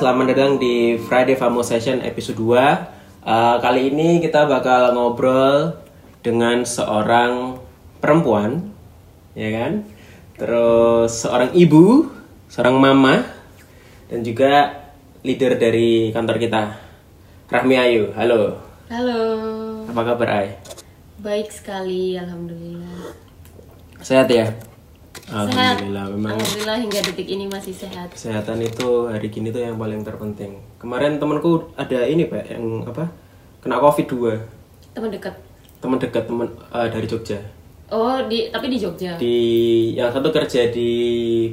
selamat datang di Friday Famo Session episode 2 Uh, Kali ini kita bakal ngobrol dengan seorang perempuan Ya kan Terus seorang ibu, seorang mama Dan juga leader dari kantor kita Rahmi Ayu, halo Halo, Apa kabar Ay? baik sekali, alhamdulillah. Sehat ya? Sehat. Alhamdulillah, memang Alhamdulillah hingga detik ini masih sehat. kesehatan itu hari gini tuh yang paling terpenting. Kemarin temanku ada ini pak yang apa kena covid 2 Teman dekat. teman dekat teman eh, dari Jogja. Oh, di tapi di Jogja. Di yang satu kerja di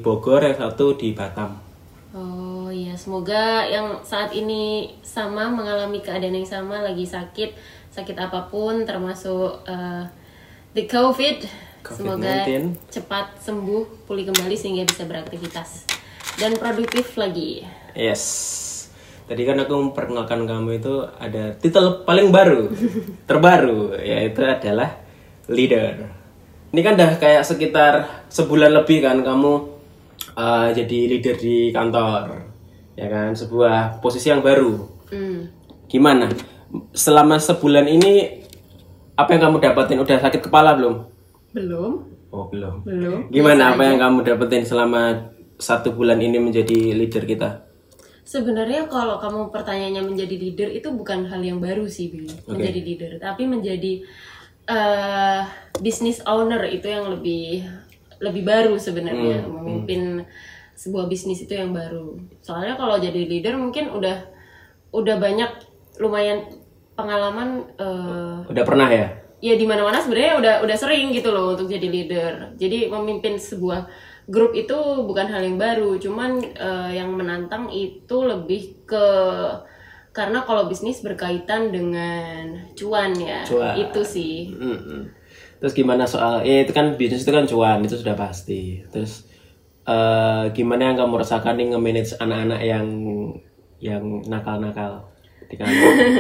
Bogor, yang satu di Batam. Oh iya, semoga yang saat ini sama mengalami keadaan yang sama lagi sakit, sakit apa pun termasuk eh, the COVID. Semoga COVID-19. cepat sembuh, pulih kembali sehingga bisa beraktivitas dan produktif lagi. Yes. Tadi kan aku memperkenalkan kamu itu ada titel paling baru, terbaru, yaitu adalah leader. Ini kan udah kayak sekitar sebulan lebih kan kamu uh, jadi leader di kantor, ya kan? Sebuah posisi yang baru. Hmm. Gimana? Selama sebulan ini apa yang kamu dapetin? Udah sakit kepala belum? Belum, Oh belum. belum. Gimana apa yang kamu dapetin selama satu bulan ini menjadi leader kita? Sebenarnya kalau kamu pertanyaannya menjadi leader itu bukan hal yang baru sih, Bi. Menjadi leader, tapi menjadi eh business owner itu yang lebih lebih baru sebenarnya memimpin sebuah bisnis itu yang baru. Soalnya kalau jadi leader mungkin udah udah banyak lumayan pengalaman eh Udah pernah ya? Ya di mana-mana sebenarnya udah udah sering gitu loh untuk jadi leader. Jadi memimpin sebuah grup itu bukan hal yang baru, cuman eh, yang menantang itu lebih ke karena kalau bisnis berkaitan dengan cuan ya, Cuan. itu sih. Mm-mm. Terus gimana soal ya itu kan bisnis itu kan cuan itu sudah pasti. Terus eh, gimana yang kamu rasakan nih nge-manage anak-anak yang yang nakal-nakal di kantor?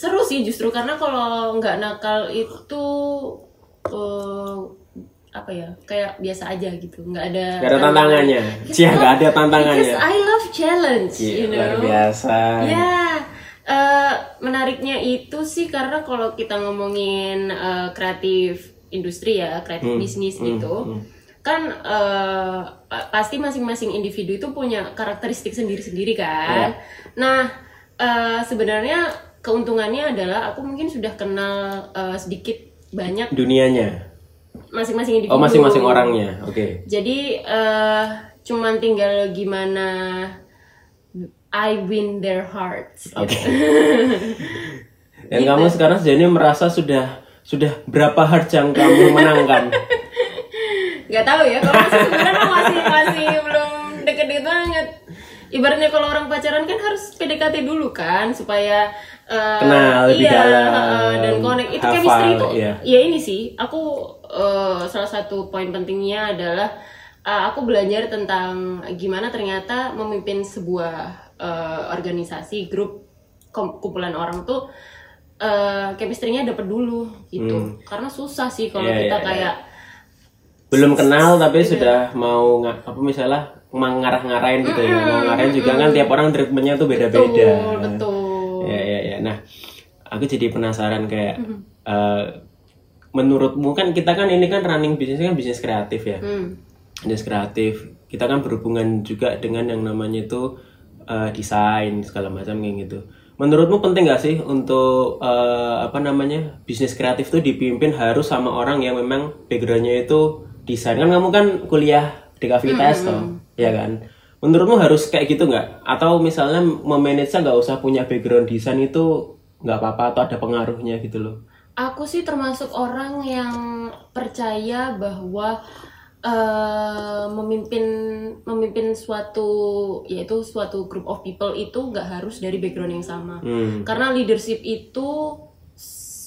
seru sih justru karena kalau nggak nakal itu eh, apa ya kayak biasa aja gitu nggak ada Gak ada tantangannya. Cia gak ada tantangannya. Because I love challenge, Iya, you know. luar biasa. Ya, eh, menariknya itu sih karena kalau kita ngomongin eh, kreatif industri ya, kreatif Hmm, bisnis gitu, kan eh, pa- pasti masing-masing individu itu punya karakteristik sendiri-sendiri Iya. kan. Nah, eh, sebenarnya keuntungannya adalah aku mungkin sudah kenal eh, sedikit banyak Dunianya. masing-masing individu. Oh masing-masing orangnya. Oke. Jadi eh cuman tinggal gimana I win their hearts. Oke. Dan kamu sekarang sejauh ini merasa sudah sudah berapa hard yang kamu menangkan? Gak tahu ya, kalau masih sebenarnya masih masih belum deket-deket banget. Ibaratnya kalau orang pacaran kan harus PDKT dulu kan supaya eh, Kenal lebih iya, dalam, eh, dan connect. Itu hafal, chemistry itu iya. ya ini sih aku eh, salah satu poin pentingnya adalah eh, aku belajar tentang gimana ternyata memimpin sebuah eh, organisasi grup kumpulan orang tuh eh chemistry-nya dapet dulu gitu. Karena susah sih kalau Hmm. Iya, kita iya, kayak belum kenal tapi sudah mau apa misalnya mengarah-ngarahin gitu ya. Mau ngarahin juga kan tiap orang treatmentnya tuh beda-beda. Betul betul ya ya ya nah aku jadi penasaran kayak eh, menurutmu kan kita kan ini kan running bisnis kan bisnis kreatif ya. Hmm. bisnis kreatif. Kita kan berhubungan juga dengan yang namanya itu eh, desain segala macam kayak gitu. Menurutmu penting gak sih untuk eh, apa namanya bisnis kreatif itu dipimpin harus sama orang yang memang backgroundnya itu desain? Kan kamu kan kuliah di KVTS toh ya kan menurutmu harus kayak gitu nggak atau misalnya memanage nggak usah punya background desain itu nggak apa-apa atau ada pengaruhnya gitu loh Aku sih termasuk orang yang percaya bahwa eh, memimpin memimpin suatu yaitu suatu group of people itu nggak harus dari background yang sama. hmm Karena leadership itu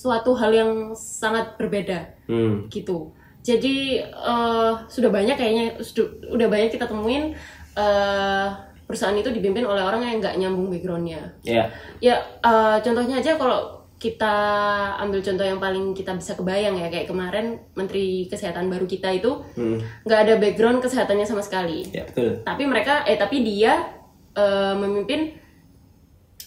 suatu hal yang sangat berbeda hmm gitu. Jadi eh, sudah banyak kayaknya sudah, udah banyak kita temuin eh, perusahaan itu dipimpin oleh orang yang nggak nyambung backgroundnya ya ya eh, contohnya aja kalau kita ambil contoh yang paling kita bisa kebayang ya kayak kemarin Menteri Kesehatan baru kita itu Hmm. nggak ada background kesehatannya sama sekali. Ya betul. Tapi mereka eh tapi dia eh, memimpin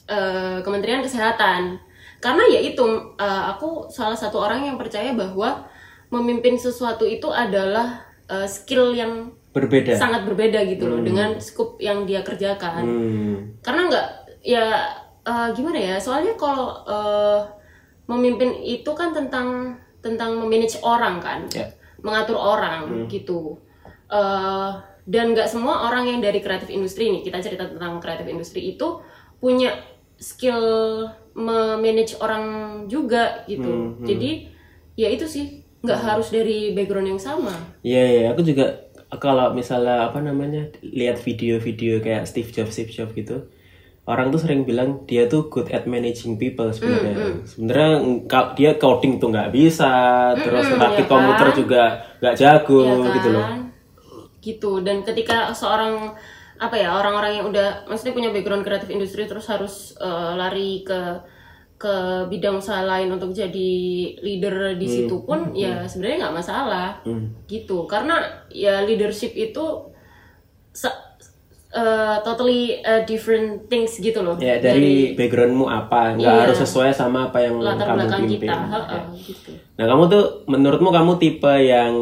eh, Kementerian Kesehatan. Karena ya itu eh, aku salah satu orang yang percaya bahwa memimpin sesuatu itu adalah eh, skill yang Berbeda. sangat berbeda gitu loh dengan scope yang dia kerjakan. Hmm. karena nggak ya eh, gimana ya soalnya kalau eh, memimpin itu kan tentang tentang memanage orang kan Ya. mengatur orang gitu. Eh, dan nggak semua orang yang dari kreatif industri nih kita cerita tentang kreatif industri itu punya skill memanage orang juga gitu. Jadi ya itu sih nggak harus dari background yang sama. Iya, iya, aku juga kalau misalnya apa namanya lihat video-video kayak Steve Jobs, Steve Jobs gitu, orang tuh sering bilang dia tuh good at managing people sebenarnya. Sebenarnya ka- dia coding tuh nggak bisa, terus rakit ya komputer kan? juga nggak jago Iya kan? gitu loh. Gitu. Dan ketika seorang apa ya orang-orang yang udah maksudnya punya background kreatif industri terus harus eh, lari ke ke bidang usaha lain untuk jadi leader di situ pun ya sebenarnya nggak masalah. Gitu. Karena ya leadership itu se- eh, totally eh, different things gitu loh. Ya dari, backgroundmu apa, nggak Iya. harus sesuai sama apa yang latar kamu belakang pimpin. kita. Ya. Heeh, gitu. Nah kamu tuh menurutmu kamu tipe yang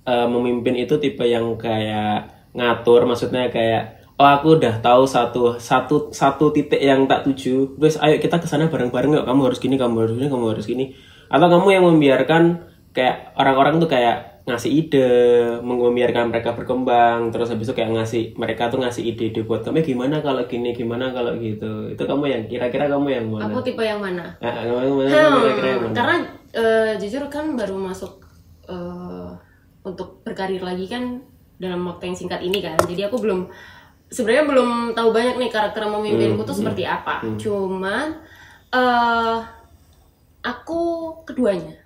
eh, memimpin itu tipe yang kayak ngatur, maksudnya kayak oh aku udah tahu satu satu satu titik yang tak tuju, terus ayo kita ke sana bareng-bareng yuk. Kamu harus gini, kamu harus gini, kamu harus gini. Atau kamu yang membiarkan kayak orang-orang tuh kayak ngasih ide, mem- membiarkan mereka berkembang, terus habis itu kayak ngasih mereka tuh ngasih ide-ide buat kamu gimana kalau gini, gimana kalau gitu. Itu kamu yang kira-kira kamu yang mana? aku tipe yang mana Ah, kamu mana? Hmm, Kira-kira yang mana? karena eh, jujur kan baru masuk eh, untuk berkarir lagi kan dalam waktu yang singkat ini kan jadi aku belum sebenarnya belum tahu banyak nih karakter memimpinku tuh seperti apa. Cuman eh aku keduanya.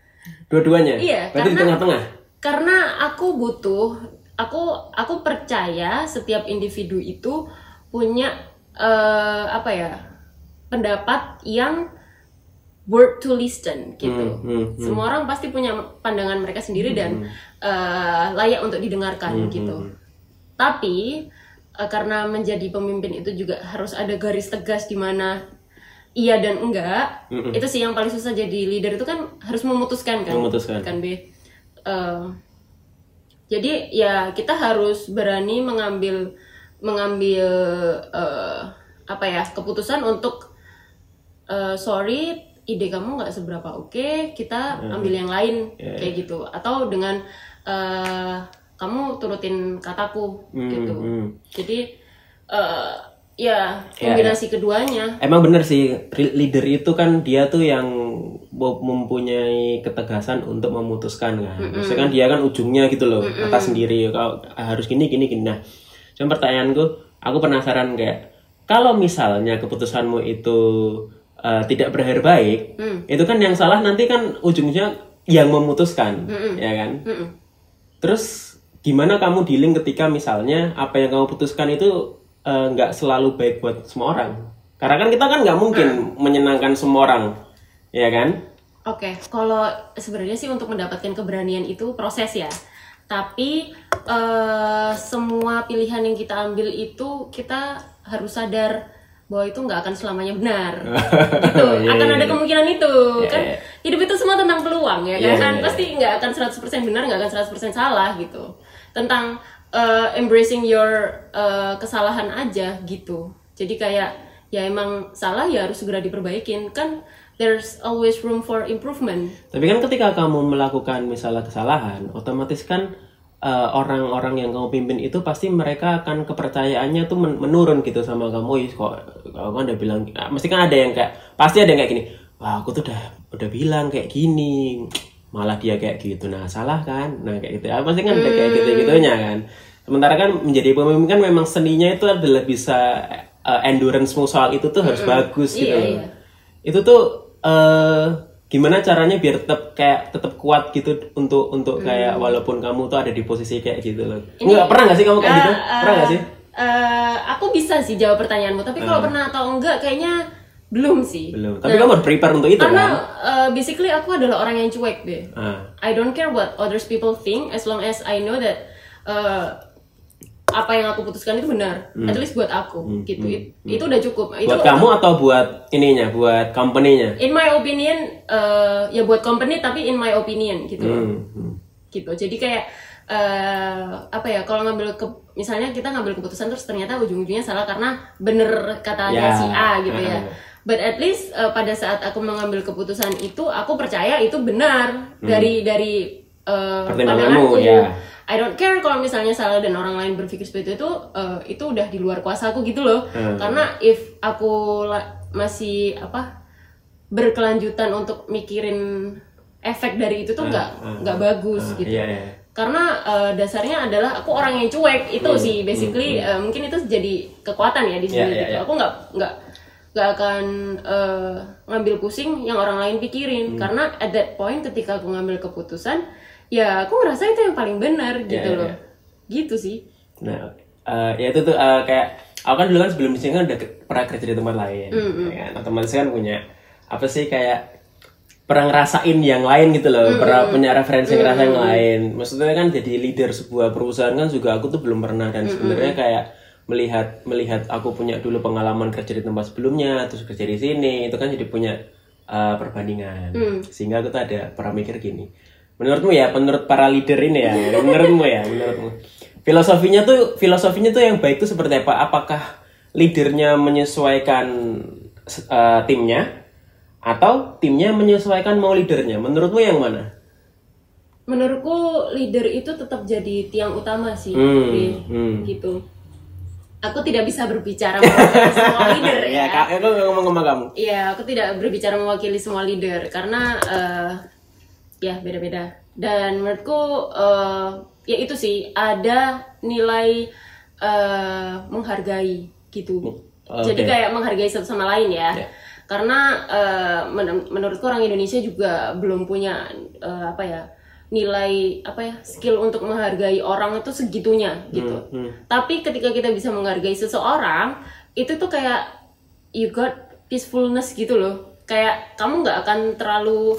Dua-duanya? Iya, Berarti di karena- tengah-tengah? karena aku butuh aku aku percaya setiap individu itu punya eh, apa ya pendapat yang worth to listen gitu. Hmm, hmm, semua orang pasti punya pandangan mereka sendiri dan eh, layak untuk didengarkan gitu. tapi eh, karena menjadi pemimpin itu juga harus ada garis tegas di mana iya dan enggak itu sih yang paling susah jadi leader itu kan harus memutuskan kan? Memutuskan. kan B Eh, jadi ya kita harus berani mengambil mengambil eh, apa ya keputusan untuk eh, sorry ide kamu nggak seberapa oke kita ambil yang lain kayak gitu. Atau dengan kamu turutin kataku gitu hmm. jadi eh, ya kombinasi keduanya Emang bener sih, leader itu kan dia tuh yang mempunyai ketegasan untuk memutuskan kan. Maksudnya kan dia kan ujungnya gitu loh, atas sendiri. Kalau harus gini, gini, gini. Nah, cuma pertanyaanku, aku penasaran kayak, kalau misalnya keputusanmu itu eh, tidak berakhir baik, itu kan yang salah nanti kan ujungnya yang memutuskan, ya kan? Mm-mm. Terus gimana kamu dealing ketika misalnya apa yang kamu putuskan itu eh, nggak selalu baik buat semua orang? Karena kan kita kan nggak mungkin menyenangkan semua orang, ya kan? Oke, kalau sebenarnya sih untuk mendapatkan keberanian itu proses ya. Tapi eh, semua pilihan yang kita ambil itu kita harus sadar bahwa itu nggak akan selamanya benar. gitu. Iya, akan iya, ada iya. kemungkinan itu. Iya, kan iya. hidup itu semua tentang peluang ya Iya, kan? iya, iya. Pasti nggak akan 100% benar, nggak akan 100% salah gitu. Tentang eh, embracing your eh, kesalahan aja gitu. Jadi kayak ya emang salah ya harus segera diperbaikin kan there's always room for improvement Tapi kan ketika kamu melakukan misalnya kesalahan, otomatis kan eh, orang-orang yang kamu pimpin itu pasti mereka akan kepercayaannya tuh men- menurun gitu sama kamu. Kok kamu kan udah bilang, mesti kan ada yang kayak, pasti ada yang kayak gini. Wah, aku tuh udah udah bilang kayak gini, malah dia kayak gitu. Nah, salah kan? Nah, kayak gitu. Ya, pasti kan ada kayak gitu-gitunya kan. Sementara kan menjadi pemimpin kan memang seninya itu adalah bisa eh, endurance-mu soal itu tuh harus bagus gitu. Iya, loh iya. itu tuh eh gimana caranya biar tetap kayak tetap kuat gitu untuk untuk kayak walaupun kamu tuh ada di posisi kayak gitu loh nggak pernah nggak sih kamu kayak gitu Eh, pernah nggak sih eh, aku bisa sih jawab pertanyaanmu tapi kalau pernah atau enggak kayaknya belum sih. Belum. Tapi kamu harus prepare untuk itu karena kan? uh, basically aku adalah orang yang cuek deh. Ah. I don't care what others people think as long as I know that uh, apa yang aku putuskan itu benar. At least buat aku. Gitu. It- itu udah cukup. Itu buat kamu atau buat ininya buat company-nya? In my opinion uh, ya buat company tapi in my opinion gitu. Hmm, hmm. gitu. Jadi kayak eh apa ya kalau ngambil ke misalnya kita ngambil keputusan terus ternyata ujung-ujungnya salah karena bener katanya Ya, si A gitu ya. Uh-uh. But at least eh, pada saat aku mengambil keputusan itu aku percaya itu benar dari dari Hmm. Pertimbanganmu, pandanganku. ya. I don't care kalau misalnya salah dan orang lain berpikir seperti itu eh, itu udah di luar kuasa aku gitu loh Hmm. karena if aku masih apa berkelanjutan untuk mikirin efek dari itu tuh nggak nggak bagus gitu iya iya karena eh, dasarnya adalah aku orang yang cuek itu Hmm, sih basically eh, mungkin itu jadi kekuatan ya di sini Iya, iya, gitu iya. aku nggak nggak nggak akan eh, ngambil pusing yang orang lain Hmm. pikirin karena at that point ketika aku ngambil keputusan ya aku ngerasa itu yang paling benar gitu iya, loh. iya. gitu sih. Nah, eh, ya itu tuh eh, kayak aku kan dulu kan sebelum di sini kan udah ke- pernah kerja di tempat lain, ya kan? Otomatis kan punya apa sih kayak pernah ngerasain yang lain gitu loh, pernah punya referensi ngerasa yang lain. Maksudnya kan jadi leader sebuah perusahaan kan juga aku tuh belum pernah dan sebenarnya kayak melihat melihat aku punya dulu pengalaman kerja di tempat sebelumnya, terus kerja di sini, itu kan jadi punya eh, perbandingan. Sehingga aku tuh ada pernah mikir gini. Menurutmu ya, menurut para leader ini ya, menurutmu ya, menurutmu. Filosofinya tuh filosofinya tuh yang baik tuh seperti apa? Apakah leadernya menyesuaikan eh, timnya atau timnya menyesuaikan mau leadernya? Menurutmu yang mana? menurutku leader itu tetap jadi tiang utama sih Hmm, Bi. hmm. gitu aku tidak bisa berbicara mewakili semua leader Ya, ya kak, aku ngomong sama kamu. Iya, aku tidak berbicara mewakili semua leader karena eh, ya beda-beda. Dan menurutku eh, ya itu sih ada nilai eh, menghargai gitu. Oke. Jadi kayak menghargai satu sama lain ya. Ya. Karena eh, men- menurutku orang Indonesia juga belum punya eh, apa ya nilai apa ya skill untuk menghargai orang itu segitunya gitu. hmm. Tapi ketika kita bisa menghargai seseorang, itu tuh kayak you got peacefulness gitu loh. Kayak kamu nggak akan terlalu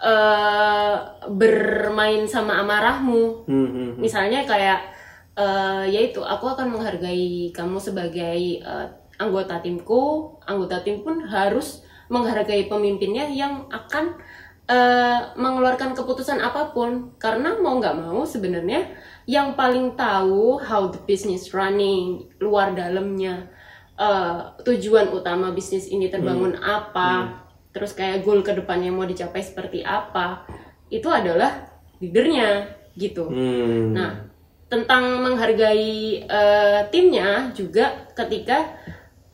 eh, bermain sama amarahmu. Hmm, hmm. Misalnya kayak eh yaitu aku akan menghargai kamu sebagai eh, anggota timku. Anggota tim pun harus menghargai pemimpinnya yang akan eh, mengeluarkan keputusan apa pun. Karena mau nggak mau sebenarnya yang paling tahu how the business running luar dalamnya eh, tujuan utama bisnis ini terbangun apa. Terus kayak goal ke depannya mau dicapai seperti apa. Itu adalah leadernya gitu. Hmm. Nah, tentang menghargai eh, timnya juga ketika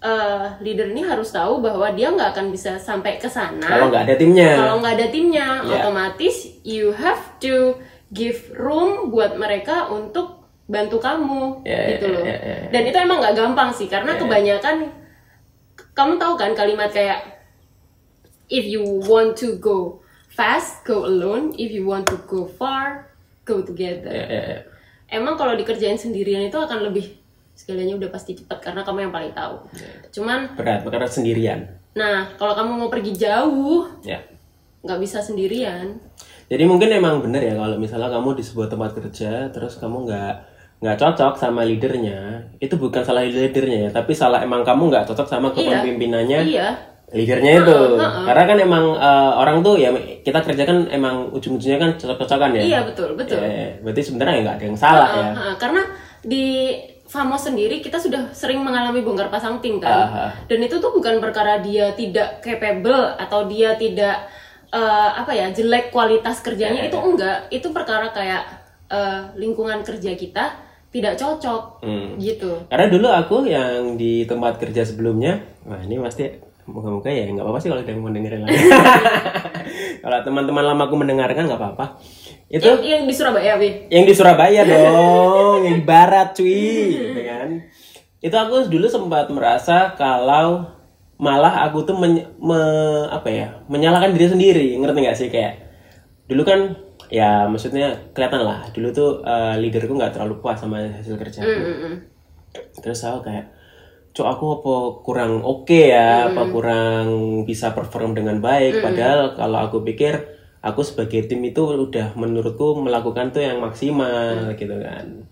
eh, leader ini harus tahu bahwa dia nggak akan bisa sampai ke sana Kalau nggak ada timnya. kalau nggak ada timnya. Ya. Otomatis you have to give room buat mereka untuk bantu kamu Ya, ya, gitu loh. ya, ya, ya. Dan itu emang nggak gampang sih karena kebanyakan kamu tahu kan kalimat kayak if you want to go fast go alone, if you want to go far go together Ya, ya, ya. emang kalau dikerjain sendirian itu akan lebih segalanya udah pasti cepat karena kamu yang paling tahu. Cuman, Berat, karena sendirian. nah kalau kamu mau pergi jauh Ya. nggak bisa sendirian. Jadi mungkin emang bener ya kalau misalnya kamu di sebuah tempat kerja terus kamu nggak nggak cocok sama leadernya, itu bukan salah leadernya ya, tapi salah emang kamu nggak cocok sama kepemimpinannya Iya, leadernya itu. Karena kan emang eh, orang tuh ya kita kerja kan emang ujung-ujungnya kan cocok-cocokan ya. iya betul betul. Ya, berarti sebenarnya nggak ada yang salah ya. Ah, ah, karena di Famos sendiri kita sudah sering mengalami bongkar pasang tim kan, Ah, ah. dan itu tuh bukan perkara dia tidak capable atau dia tidak eh, apa ya jelek kualitas kerjanya itu enggak, itu perkara kayak eh, lingkungan kerja kita tidak cocok Hmm. gitu. Karena dulu aku yang di tempat kerja sebelumnya, wah ini pasti moga-moga ya nggak apa-apa sih kalau ada yang mau dengerin lagi. kalau teman-teman lama aku mendengarkan nggak apa-apa. Itu? Yang, yang di Surabaya, Bi. yang di Surabaya dong, yang di barat cuy, gitu kan. Itu aku dulu sempat merasa kalau malah aku tuh men- me- apa ya, menyalahkan diri sendiri, ngerti nggak sih? Kayak dulu kan ya maksudnya kelihatan lah dulu tuh eh, leaderku nggak terlalu puas sama hasil kerjaku Mm-mm. terus aku kayak cok aku apa kurang oke ya? Apa kurang bisa perform dengan baik? Padahal kalau aku pikir aku sebagai tim itu udah menurutku melakukan tuh yang maksimal gitu kan.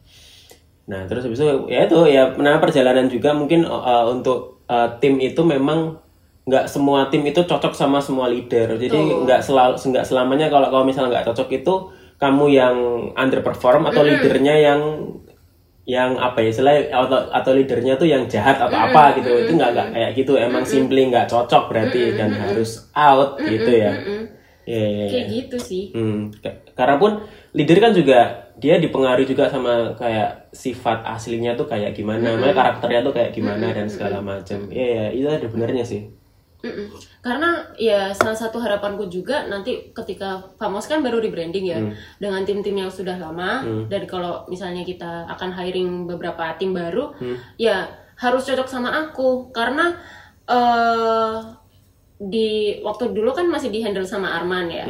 Nah terus habis itu ya itu ya nah perjalanan juga mungkin uh, untuk uh, tim itu memang nggak semua tim itu cocok sama semua leader. Jadi nggak selalu nggak selamanya kalau kalau misalnya nggak cocok itu kamu yang underperform atau leadernya yang yang apa ya istilahnya atau atau leadernya tuh yang jahat atau apa gitu. Itu nggak nggak kayak gitu. Emang simply nggak cocok berarti dan harus out gitu ya Iya, iya, iya. kayak gitu sih Hmm, ka- karena pun leader kan juga dia dipengaruhi juga sama kayak sifat aslinya tuh kayak gimana, makanya karakternya tuh kayak gimana dan segala macam. Iya, iya, itu ada benernya sih. Mm-mm. Karena ya salah satu harapanku juga nanti ketika Famos kan baru rebranding ya dengan tim-tim yang sudah lama dan kalau misalnya kita akan hiring beberapa tim baru ya harus cocok sama aku karena eh di waktu dulu kan masih di handle sama Arman ya.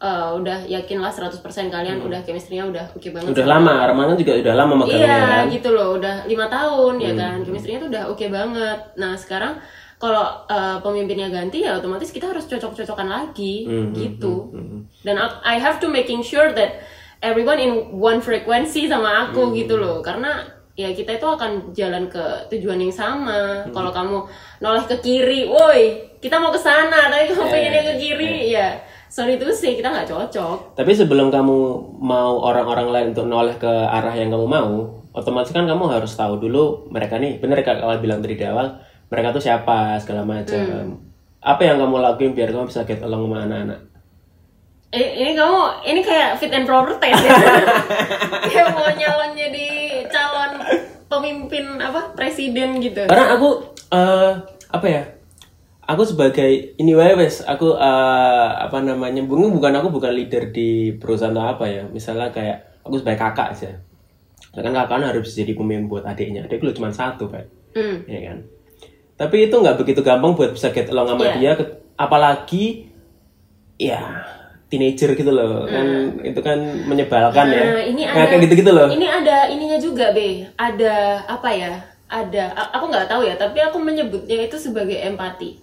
Eh, udah yakinlah 100% kalian udah chemistry-nya udah oke banget Udah lama, Armando juga udah lama magangnya Iya kan. gitu loh, udah lima tahun ya kan, chemistry-nya tuh udah oke banget. Nah sekarang kalau uh, pemimpinnya ganti ya otomatis kita harus cocok-cocokan lagi gitu. Dan I I have to making sure that everyone in one frequency sama aku gitu loh, karena ya kita itu akan jalan ke tujuan yang sama. Kalau kamu noleh ke kiri, woi kita mau ke sana, tapi kamu pengennya ke kiri, ya sorry itu sih kita nggak cocok. Tapi sebelum kamu mau orang-orang lain untuk noleh ke arah yang kamu mau, otomatis kan kamu harus tahu dulu mereka nih, bener kak kalau bilang dari di awal, mereka tuh siapa segala macam. Apa yang kamu lakuin biar kamu bisa get along sama anak-anak? Eh, ini kamu ini kayak fit and proper test ya kayak mau nyalon jadi calon pemimpin apa presiden gitu Karena aku eh apa ya? Aku sebagai ini wae wes, aku eh, apa namanya? Bukan bukan aku bukan leader di perusahaan atau apa ya. Misalnya kayak aku sebagai kakak aja. Kan kakak harus jadi pemimpin buat adiknya. Adikku lu cuma satu, Pak. Hmm. ya kan tapi itu nggak begitu gampang buat bisa get along sama Iya. dia apalagi ya teenager gitu loh kan itu kan menyebalkan ya. Nah, ini Nah, ada kayak gitu-gitu loh Ini ada ininya juga, Be. Ada apa ya? Ada a- aku nggak tahu ya, tapi aku menyebutnya itu sebagai empati.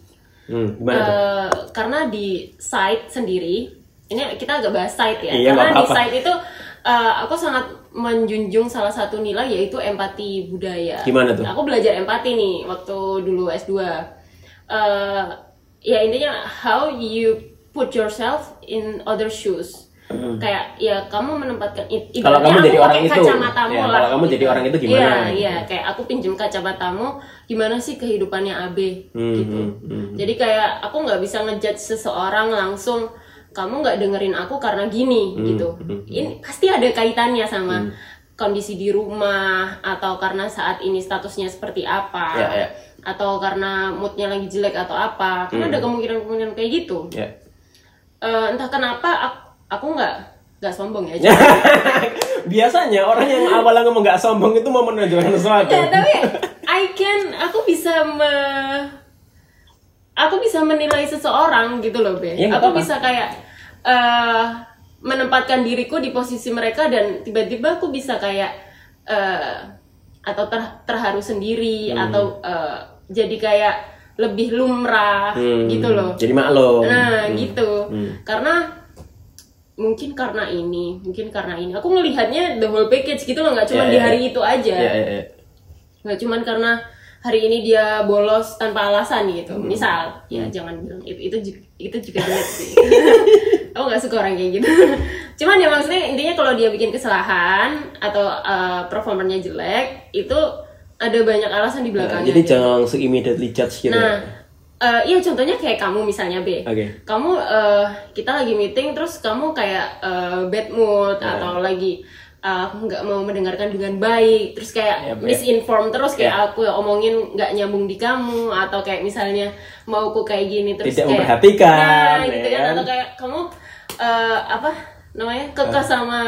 Hmm, gimana tuh Eh, karena di site sendiri, ini kita agak bahas site ya. Iya, karena di site itu eh, aku sangat menjunjung salah satu nilai yaitu empati budaya. Gimana tuh? Aku belajar empati nih waktu dulu S2. Eh, ya intinya how you put yourself in other shoes. Kayak ya kamu menempatkan Hmm. Kalau kamu jadi orang itu, kacamatamu ya, lah, kalau kamu jadi orang itu gimana? Iya, iya, kayak aku pinjem kacamatamu, gimana sih kehidupannya AB Hmm, gitu. hmm, hmm. Jadi kayak aku nggak bisa ngejudge seseorang langsung kamu nggak dengerin aku karena gini Hmm, gitu. Ini pasti ada kaitannya sama kondisi di rumah atau karena saat ini statusnya seperti apa. Ya, ya. Atau karena moodnya lagi jelek atau apa. Karena Hmm. ada kemungkinan-kemungkinan kayak gitu. ya Eh, entah kenapa aku, aku nggak nggak sombong ya. biasanya orang yang awalnya ngomong nggak sombong itu mau menunjukkan sesuatu ya tapi I can aku bisa me aku bisa menilai seseorang gitu loh be Ya, aku apa-apa. bisa kayak eh menempatkan diriku di posisi mereka dan tiba-tiba aku bisa kayak eh atau ter- terharu sendiri Hmm. atau eh, jadi kayak lebih lumrah Hmm, gitu loh jadi maklum Nah, Hmm. gitu. Hmm. Karena mungkin karena ini, mungkin karena ini. Aku ngelihatnya the whole package gitu loh, nggak cuma Ya, di ya, hari itu aja. ya, ya, ya. Nggak cuma karena hari ini dia bolos tanpa alasan gitu. Hmm. Misal, ya jangan bilang itu itu ju- itu juga jelek sih. Aku nggak suka orang kayak gitu. Cuman ya maksudnya intinya kalau dia bikin kesalahan atau uh, performernya jelek, itu ada banyak alasan di Nah, belakangnya. jadi gitu. jangan langsung immediately judge gitu Nah, eh, iya contohnya kayak kamu misalnya B. Oke. Kamu eh, kita lagi meeting terus kamu kayak eh, bad mood Iya. atau lagi eh, nggak mau mendengarkan dengan baik, terus kayak Iya, iya. misinform terus kayak Iya. aku omongin nggak nyambung di kamu atau kayak misalnya mau aku kayak gini terus Tidak kayak memperhatikan, nah, gitu ya kan kan? atau kayak kamu eh, apa namanya kekeh sama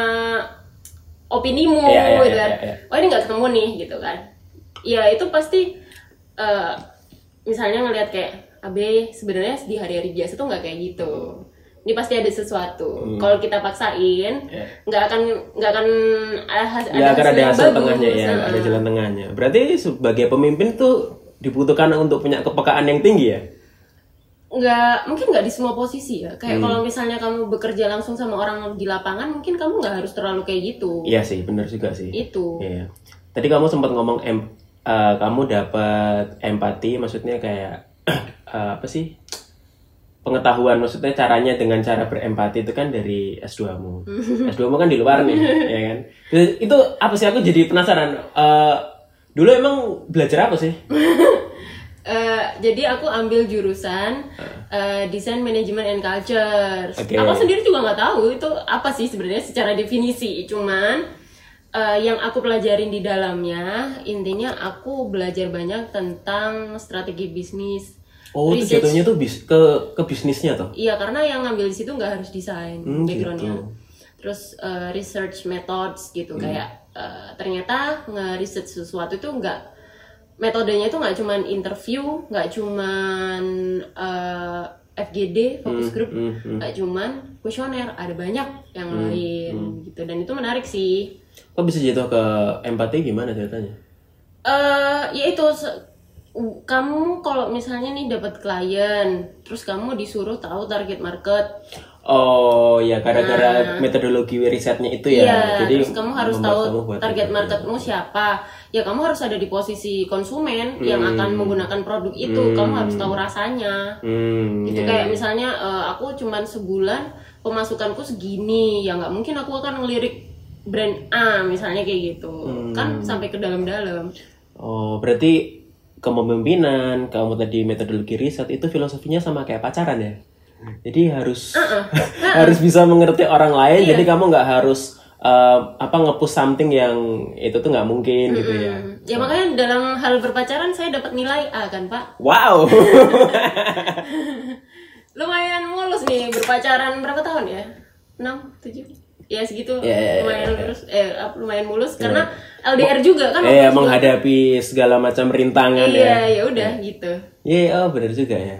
opinimu Iya, iya, gitu iya, kan. iya, iya. Oh ini nggak ketemu nih gitu kan. Ya itu pasti eh, misalnya ngelihat kayak Abe sebenarnya di hari-hari biasa tuh nggak kayak gitu. Ini pasti ada sesuatu. Hmm. Kalau kita paksain, Ya. nggak akan nggak akan ada, Ya, akan ada hasil bagus. tengahnya ya, Nah, ada jalan tengahnya. Berarti sebagai pemimpin tuh dibutuhkan untuk punya kepekaan yang tinggi ya nggak mungkin nggak di semua posisi ya kayak kalau misalnya kamu bekerja langsung sama orang di lapangan mungkin kamu nggak harus terlalu kayak gitu iya sih benar juga sih itu Iya. Tadi kamu sempat ngomong em, eh, kamu dapat empati, maksudnya kayak eh, apa sih? Pengetahuan, maksudnya caranya dengan cara berempati itu kan dari S2-mu. S2-mu kan di luar nih, ya kan? Itu apa sih? Aku jadi penasaran. Eh, dulu emang belajar apa sih? Eh, jadi aku ambil jurusan eh, desain manajemen and culture. Oke. Aku sendiri juga nggak tahu itu apa sih sebenarnya secara definisi. Cuman eh, yang aku pelajarin di dalamnya intinya aku belajar banyak tentang strategi bisnis. Oh, itu jatuhnya tuh bis, ke ke bisnisnya tuh. Iya karena yang ngambil di situ nggak harus desain Hmm, backgroundnya. gitu. Terus eh, research methods gitu Hmm. kayak eh, ternyata nge-research sesuatu itu nggak metodenya itu nggak cuman interview, nggak cuman eh, FGD focus group, Hmm, hmm. nggak cuman kuesioner, ada banyak yang lain hmm. gitu dan itu menarik sih. Kok bisa jatuh ke empati gimana ceritanya? eh ya itu kamu kalau misalnya nih dapat klien, terus kamu disuruh tahu target market, Oh ya gara-gara metodologi risetnya itu ya. Iya, Jadi terus kamu harus tahu target itu. marketmu siapa. Ya kamu harus ada di posisi konsumen yang Hmm. akan menggunakan produk itu. Kamu harus tahu rasanya. Hmm, Gitu iya, kayak iya. misalnya eh, aku cuman sebulan pemasukanku segini, ya nggak mungkin aku akan ngelirik brand A misalnya kayak gitu. Hmm. Kan sampai ke dalam-dalam. Oh, berarti kepemimpinan, kamu tadi metodologi riset itu filosofinya sama kayak pacaran ya. Jadi harus harus bisa mengerti orang lain. Iya. Jadi kamu nggak harus eh, apa ngepush something yang itu tuh nggak mungkin gitu ya. Hmm, Ya makanya dalam hal berpacaran saya dapat nilai A kan Pak. Wow. Lumayan mulus nih berpacaran berapa tahun ya? 6, 7? Ya segitu Ya, ya, ya, lumayan ya. mulus eh lumayan mulus karena LDR juga kan itu. menghadapi segala macam rintangan ya. Iya, ya udah gitu. Iya, oh benar juga ya.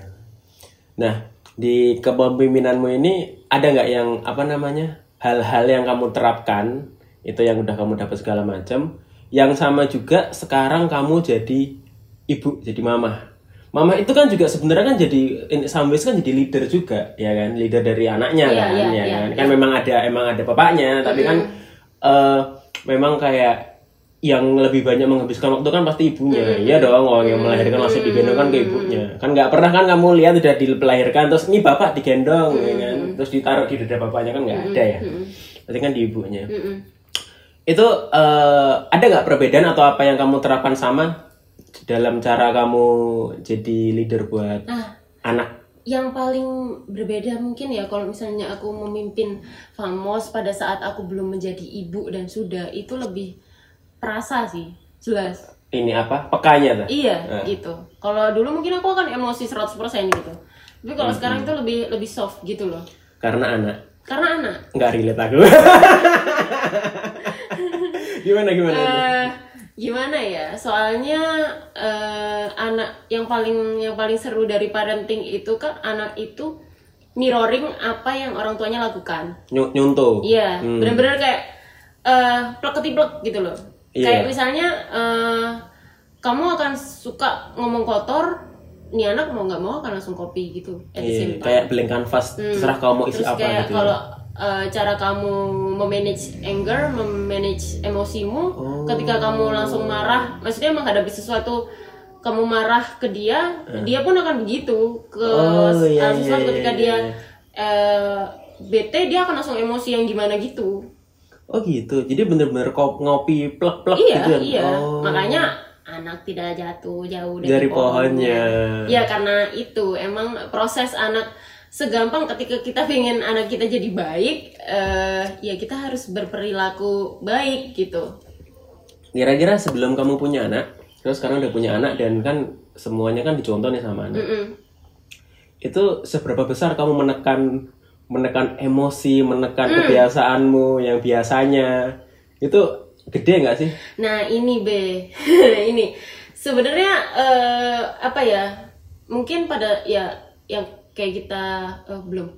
Nah, di kepemimpinanmu ini ada nggak yang apa namanya hal-hal yang kamu terapkan itu yang udah kamu dapat segala macam, yang sama juga sekarang kamu jadi ibu, jadi mama. Mama itu kan juga sebenarnya kan jadi in some ways kan jadi leader juga, ya kan, leader dari anaknya Iya, kan, iya, ya iya, kan. Kan memang ada emang ada bapaknya, tapi kan eh, memang kayak yang lebih banyak menghabiskan waktu kan pasti ibunya. Iya dong orang yang melahirkan langsung digendong kan ke ibunya. Kan nggak pernah kan kamu lihat udah dilahirkan terus ini bapak digendong ya kan? Terus ditaruh di dada bapaknya kan nggak ada ya? Berarti kan di ibunya. Mm-mm. itu eh, ada nggak perbedaan atau apa yang kamu terapkan sama dalam cara kamu jadi leader buat Nah, anak? yang paling berbeda mungkin ya kalau misalnya aku memimpin Famos pada saat aku belum menjadi ibu dan sudah itu lebih perasa sih, jelas. ini apa? Pekanya tuh? Iya, gitu. Kalau dulu mungkin aku akan emosi 100% gitu. Tapi kalau sekarang itu lebih lebih soft gitu loh. karena anak? Karena anak. Nggak relate aku. Gimana gimana? Eh gimana ya? Soalnya eh, anak yang paling yang paling seru dari parenting itu kan anak itu mirroring apa yang orang tuanya lakukan. Ny- nyuntuh Iya, Hmm. benar-benar kayak eh plek ketiplek gitu loh. Iya. Kayak misalnya eh kamu akan suka ngomong kotor, nih anak mau nggak mau akan langsung copy gitu. At the Iya, same time. kayak blank canvas terserah kamu mau isi Terus apa kayak gitu kalau eh, cara kamu memanage anger, memanage emosimu, Oh. ketika kamu langsung marah, maksudnya menghadapi sesuatu kamu marah ke dia, dia pun akan begitu ke Oh, iya, sesuatu iya, ketika iya, dia iya. eh, bete dia akan langsung emosi yang gimana gitu. oh gitu jadi bener-bener ngopi plek-plek Iya, gitu kan? iya. Oh. Makanya anak tidak jatuh jauh dari, Dari pohonnya. Iya, karena itu emang proses anak segampang ketika kita pengen anak kita jadi baik, eh, ya kita harus berperilaku baik gitu. kira-kira sebelum kamu punya anak terus sekarang udah punya anak dan kan semuanya kan dicontoh nih sama anak Mm-mm. itu seberapa besar kamu menekan menekan emosi menekan Hmm. kebiasaanmu yang biasanya itu gede nggak sih Nah ini B, ini sebenarnya eh, apa ya? Mungkin pada ya yang kayak kita eh, belum.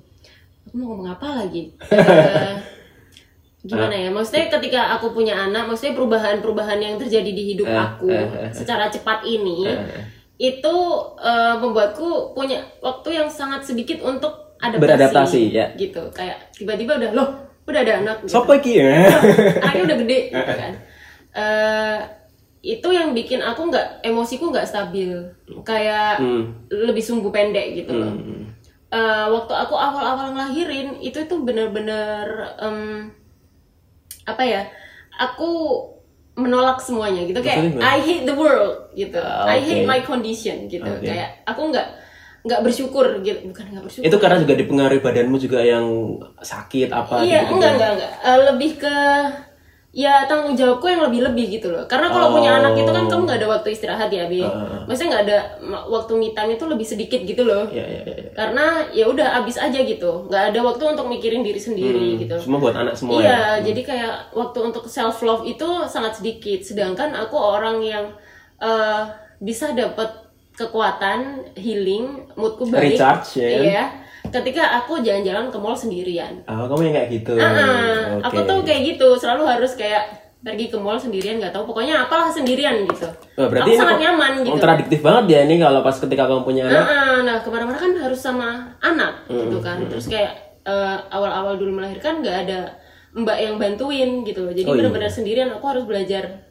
Aku mau ngomong apa lagi? Eh, gimana ya? Maksudnya ketika aku punya anak, maksudnya perubahan-perubahan yang terjadi di hidup Eh, aku eh, eh, secara cepat ini, Eh. itu eh, membuatku punya waktu yang sangat sedikit untuk adaptasi, Beradaptasi, ya. gitu kayak tiba-tiba udah loh udah ada anak gitu. Sopo iki ya? anaknya udah gede gitu kan Eh, itu yang bikin aku nggak emosiku nggak stabil. Kayak Hmm. lebih sumbu pendek gitu loh. Hmm. Eh, waktu aku awal-awal ngelahirin itu tuh bener-bener em, apa ya aku menolak semuanya gitu. Kayak I hate the world gitu. Ah, I hate my condition gitu. Oke. kayak aku nggak nggak bersyukur gitu. Bukan nggak bersyukur. Itu karena juga dipengaruhi badanmu juga yang sakit apa iya gitu. enggak enggak enggak. Eh, lebih ke ya tanggung jawabku yang lebih-lebih gitu loh karena kalau punya Oh. anak itu kan kamu nggak ada waktu istirahat ya bi Ah. maksudnya nggak ada waktu me time itu lebih sedikit gitu loh Iya, iya, iya. karena ya udah abis aja gitu nggak ada waktu untuk mikirin diri sendiri gitu Semua buat anak semua iya ya. jadi kayak waktu untuk self love itu sangat sedikit sedangkan aku orang yang eh, bisa dapat kekuatan healing moodku baik Recharge, ya kan? Ketika aku jalan-jalan ke mall sendirian Oh, kamu yang kayak gitu. Ah, Oke. aku tuh kayak gitu selalu harus kayak pergi ke mall sendirian nggak tahu pokoknya apalah sendirian gitu Wah, berarti aku sangat nyaman gitu Kontradiktif banget ya ini kalau pas ketika kamu punya anak. Nah, nah ke mana-mana kan harus sama anak gitu Hmm, kan. Terus kayak eh, awal-awal dulu melahirkan nggak ada mbak yang bantuin gitu. Jadi Oh, iya. benar-benar sendirian. Aku harus belajar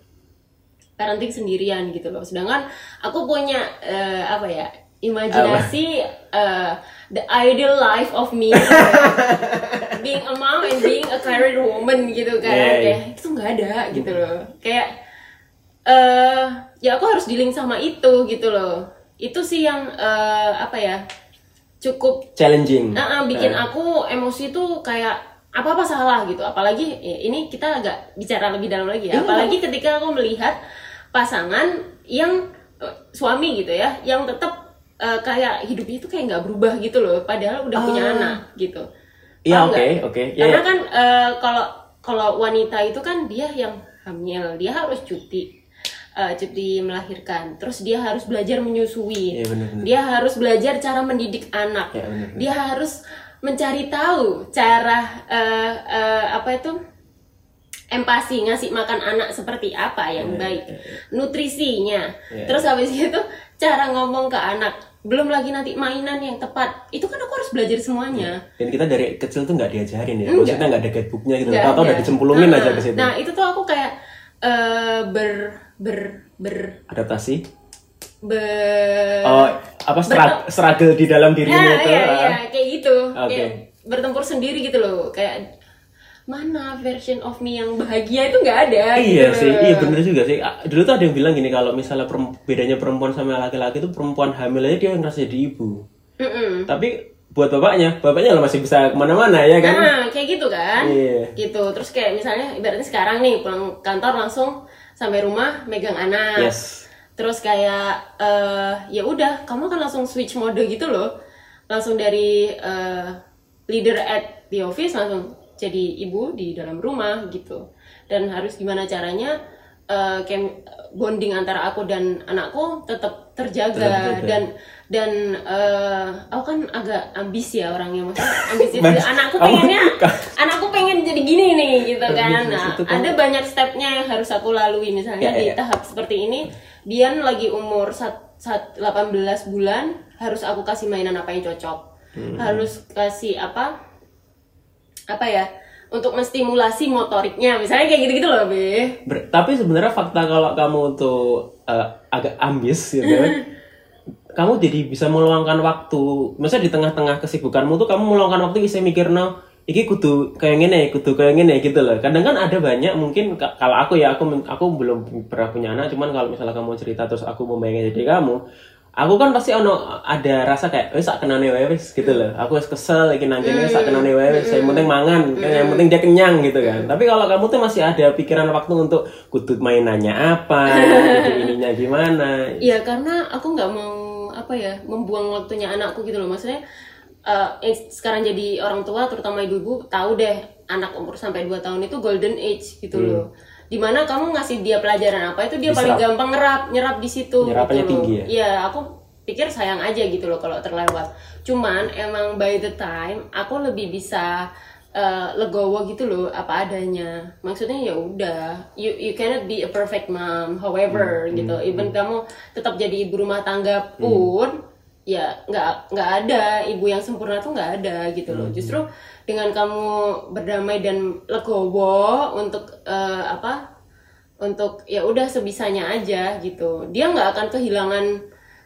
parenting sendirian gitu loh. Sedangkan aku punya eh, apa ya imajinasi eh, the ideal life of me being a mom and being a career woman gitu kan. Yeah, yeah. Kayak itu nggak ada gitu loh. Kayak eh ya aku harus dealing sama itu gitu loh itu sih yang eh, apa ya cukup Challenging. eh, eh, bikin aku emosi tuh kayak apa apa salah gitu apalagi ya, ini kita agak bicara lebih dalam lagi ya apalagi ketika aku melihat pasangan yang eh, suami gitu ya yang tetap eh, kayak hidupnya itu kayak nggak berubah gitu loh padahal udah punya anak gitu. Iya, oke, oke. Iya, karena iya. kan eh, kalau kalau wanita itu kan dia yang hamil dia harus cuti eh, cuti melahirkan. Terus dia harus belajar menyusui. Iya, benar-benar. dia harus belajar cara mendidik anak. Iya, benar-benar. dia harus mencari tahu cara eh, eh, apa itu? Empati ngasih makan anak seperti apa yang baik. nutrisinya. Iya, terus habis itu cara ngomong ke anak belum lagi nanti mainan yang tepat itu kan aku harus belajar semuanya Dan kita dari kecil tuh nggak diajarin ya. Maksudnya nggak ada guidebooknya gitu. Atau udah dicemplungin Nah, aja ke situ. nah itu tuh aku kayak eh, ber ber ber Adaptasi. ber Oh, apa struggle, struggle di dalam dirimu Ya, itu. iya, ah. iya, kayak gitu. Oke. Kayak bertempur sendiri gitu loh. Kayak mana version of me yang bahagia itu nggak ada. Iya gitu sih, iya bener juga sih. Dulu tuh ada yang bilang gini kalau misalnya bedanya perempuan sama laki-laki itu perempuan hamil aja dia yang ngerasa jadi ibu. Mm-mm. Tapi buat bapaknya, bapaknya lah masih bisa ke mana-mana ya kan? Nah, kayak gitu kan. Iya. Gitu. Terus kayak misalnya ibaratnya sekarang nih pulang kantor langsung sampai rumah megang anak. Yes. Terus kayak eh ya udah, kamu kan langsung switch mode gitu loh. Langsung dari eh, leader at the office langsung jadi ibu di dalam rumah gitu. Dan harus gimana caranya kayak bonding antara aku dan anakku tetap terjaga. Dan dan eh, aku kan agak ambis ya orangnya maksudnya ambis itu anakku pengennya anakku pengen jadi gini nih gitu kan. nah kamu- ada banyak stepnya yang harus aku lalui misalnya Ya, di ya. tahap seperti ini. Dian lagi umur sat, sat 18 bulan harus aku kasih mainan apa yang cocok. Hmm. harus kasih apa apa ya untuk menstimulasi motoriknya. Misalnya kayak gitu-gitu loh be. Ber- tapi sebenarnya fakta kalau kamu tuh eh, agak ambis gitu kamu jadi bisa meluangkan waktu misalnya di tengah-tengah kesibukanmu tuh kamu meluangkan waktu bisa mikir no iki kudu kayak gini kudu kayak gini gitu loh. Kadang kan ada banyak mungkin ka- kalau aku ya aku aku belum pernah punya anak cuman kalau misalnya kamu cerita terus aku membayangkan jadi kamu aku kan pasti ono ada rasa kayak wes sak kenane wae wes gitu loh. Aku wes kesel iki nang kene sak kenane wae wes yang penting mangan kan yang penting dia kenyang gitu kan. Tapi kalau kamu tuh masih ada pikiran waktu untuk kudu mainannya apa ininya gimana? Iya karena aku nggak mau apa ya membuang waktunya anakku gitu loh. Maksudnya eh, yang sekarang jadi orang tua terutama ibu-ibu tahu deh anak umur sampai 2 tahun itu golden age gitu Hmm. loh di mana kamu ngasih dia pelajaran apa itu dia paling Diserap. gampang nyerap nyerap di situ gitu loh. tinggi ya? Iya aku pikir sayang aja gitu loh kalau terlewat cuman emang by the time aku lebih bisa eh, legowo gitu loh apa adanya maksudnya ya udah you you cannot be a perfect mom however Hmm, gitu even kamu tetap jadi ibu rumah tangga pun ya nggak nggak ada. Ibu yang sempurna tuh nggak ada gitu Hmm, loh justru dengan kamu berdamai dan legowo untuk eh, apa untuk ya udah sebisanya aja gitu. Dia nggak akan kehilangan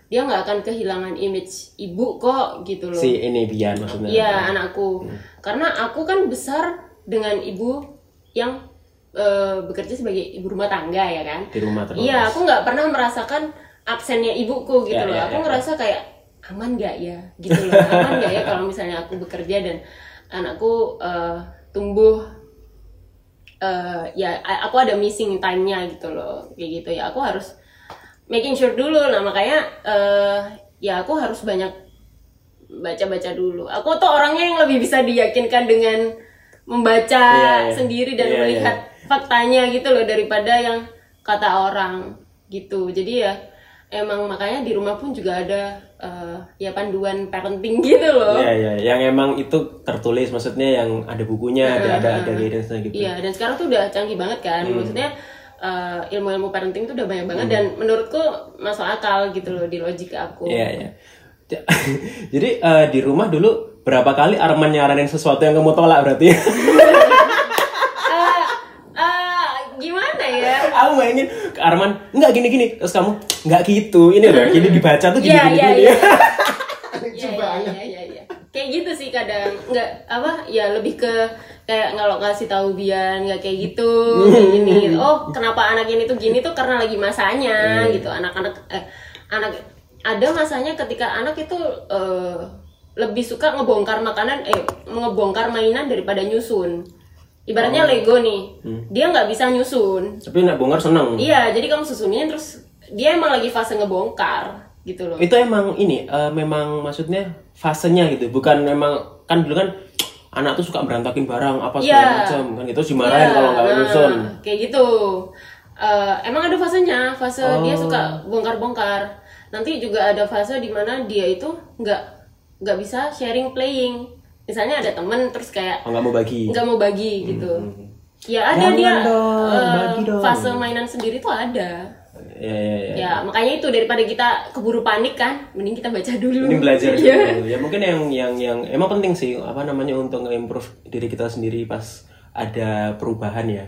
dia nggak akan kehilangan image ibu kok gitu loh. Si ini Bian maksudnya. Iya anakku, karena aku kan besar dengan ibu yang eh, bekerja sebagai ibu rumah tangga ya kan. di rumah terus. Iya, aku nggak pernah merasakan absennya ibuku gitu Ya, loh. ya, aku ya, ngerasa kayak aman gak ya, gitu loh. Aman gak ya kalau misalnya aku bekerja dan anakku eh, tumbuh eh, ya aku ada missing time-nya gitu loh, kayak gitu ya. Aku harus making sure dulu lah makanya eh, ya aku harus banyak baca-baca dulu. Aku tuh orangnya yang lebih bisa diyakinkan dengan membaca Iya, iya. sendiri dan Iya, melihat faktanya gitu loh daripada yang kata orang gitu. Jadi ya emang makanya di rumah pun juga ada eh, ya panduan parenting gitu loh. Iya iya, yang emang itu tertulis maksudnya yang ada bukunya, ada ada ada guidance-nya gitu. Iya, dan sekarang tuh udah canggih banget kan. Maksudnya eh, ilmu-ilmu parenting tuh udah banyak banget dan menurutku masuk akal gitu loh di logik aku. Iya iya. Ja- Jadi eh, di rumah dulu berapa kali Arman nyaranin sesuatu yang kamu tolak berarti? Eh, eh, gimana ya? Aku bayangin ke Arman nggak gini gini terus kamu nggak gitu ini loh gini dibaca tuh gini Iya, gini iya, gini. iya. Iya, iya, iya, iya. Kayak gitu sih kadang nggak apa ya lebih ke kayak kalau kasih tahu Bian nggak kayak gitu kayak gini gitu. oh kenapa anak ini tuh gini tuh karena lagi masanya gitu anak-anak eh anak ada masanya ketika anak itu eh, lebih suka ngebongkar makanan eh ngebongkar mainan daripada nyusun ibaratnya Lego nih. Dia nggak bisa nyusun. Tapi nak bongkar seneng. iya jadi kamu susunin terus dia emang lagi fase ngebongkar gitu loh. Itu emang ini eh, memang maksudnya fasenya gitu, bukan memang kan dulu kan anak tuh suka berantakin barang apa segala Iya. macam. Kan itu dimarahin Iya, kalau nggak nah, nyusun. kayak gitu. Eh, emang ada fasenya. Fase dia Oh. suka bongkar-bongkar. Nanti juga ada fase di mana dia itu nggak nggak bisa sharing playing misalnya ada temen terus kayak Oh nggak mau bagi. nggak mau bagi gitu ya ada Jangan dia dong, eh, bagi dong. fase mainan sendiri tuh ada Ya ya ya. ya makanya itu daripada kita keburu panik kan mending kita baca dulu Ini belajar Iya. dulu. Ya mungkin yang yang yang emang penting sih apa namanya untuk nge-improve diri kita sendiri pas ada perubahan ya.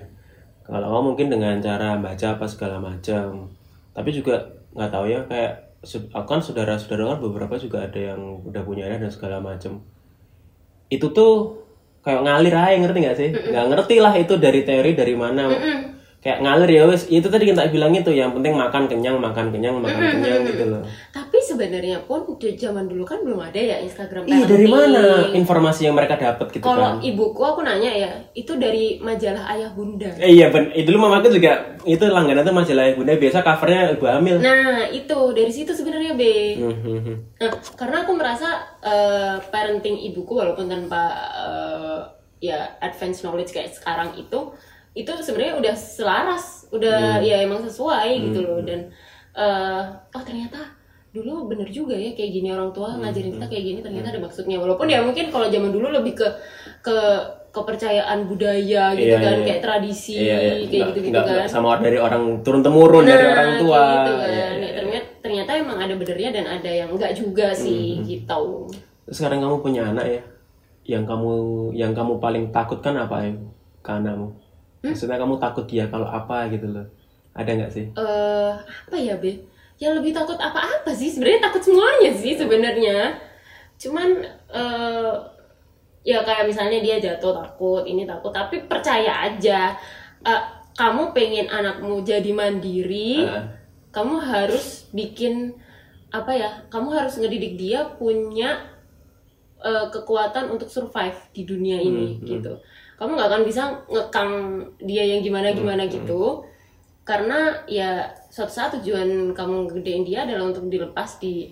Kalau mungkin dengan cara baca apa segala macam. Tapi juga nggak tahu ya kayak su- aku kan saudara-saudara kan beberapa juga ada yang udah punya anak dan segala macam. Itu tuh kayak ngalir aja ngerti nggak sih? Nggak ngerti lah itu dari teori dari mana. Kayak ngalir ya wes itu tadi kita bilang itu yang penting makan kenyang makan kenyang makan kenyang gitu loh. tapi sebenarnya pun di zaman dulu kan belum ada ya Instagram Iya dari mana informasi yang mereka dapat gitu Kalau kan? ibuku aku nanya ya, itu dari majalah Ayah Bunda. Eh, iya ben, eh, dulu mamaku juga itu langganan tuh majalah bunda biasa covernya ibu hamil. Nah, itu dari situ sebenarnya B. Hmm, hmm, hmm. Nah, karena aku merasa eh, parenting ibuku walaupun tanpa eh, ya advance knowledge kayak sekarang itu itu sebenarnya udah selaras, udah ya emang sesuai gitu loh dan eh, oh ternyata dulu bener juga ya kayak gini orang tua ngajarin kita kayak gini ternyata ada maksudnya walaupun ya mungkin kalau zaman dulu lebih ke ke kepercayaan budaya gitu Iya, kan iya. kayak tradisi Iya, iya. kayak gitu gitu kan sama dari orang turun temurun dari Nah, orang tua. gitu kan. Iya, Ya, iya. ternyata ternyata emang ada benernya dan ada yang enggak juga sih gitu Terus sekarang kamu punya anak ya, yang kamu yang kamu paling takutkan apa ya ke anakmu? Maksudnya kamu takut dia kalau apa gitu loh? Ada nggak sih? eh apa ya be yang lebih takut apa-apa sih. Sebenarnya takut semuanya sih sebenarnya. Cuman eh ya kayak misalnya dia jatuh takut ini takut tapi percaya aja. Eh, kamu pengen anakmu jadi mandiri Ah. kamu harus bikin apa ya kamu harus ngedidik dia punya eh, kekuatan untuk survive di dunia ini gitu. Kamu nggak akan bisa ngekang dia yang gimana gimana gitu. Karena ya suatu saat tujuan kamu gedein dia adalah untuk dilepas di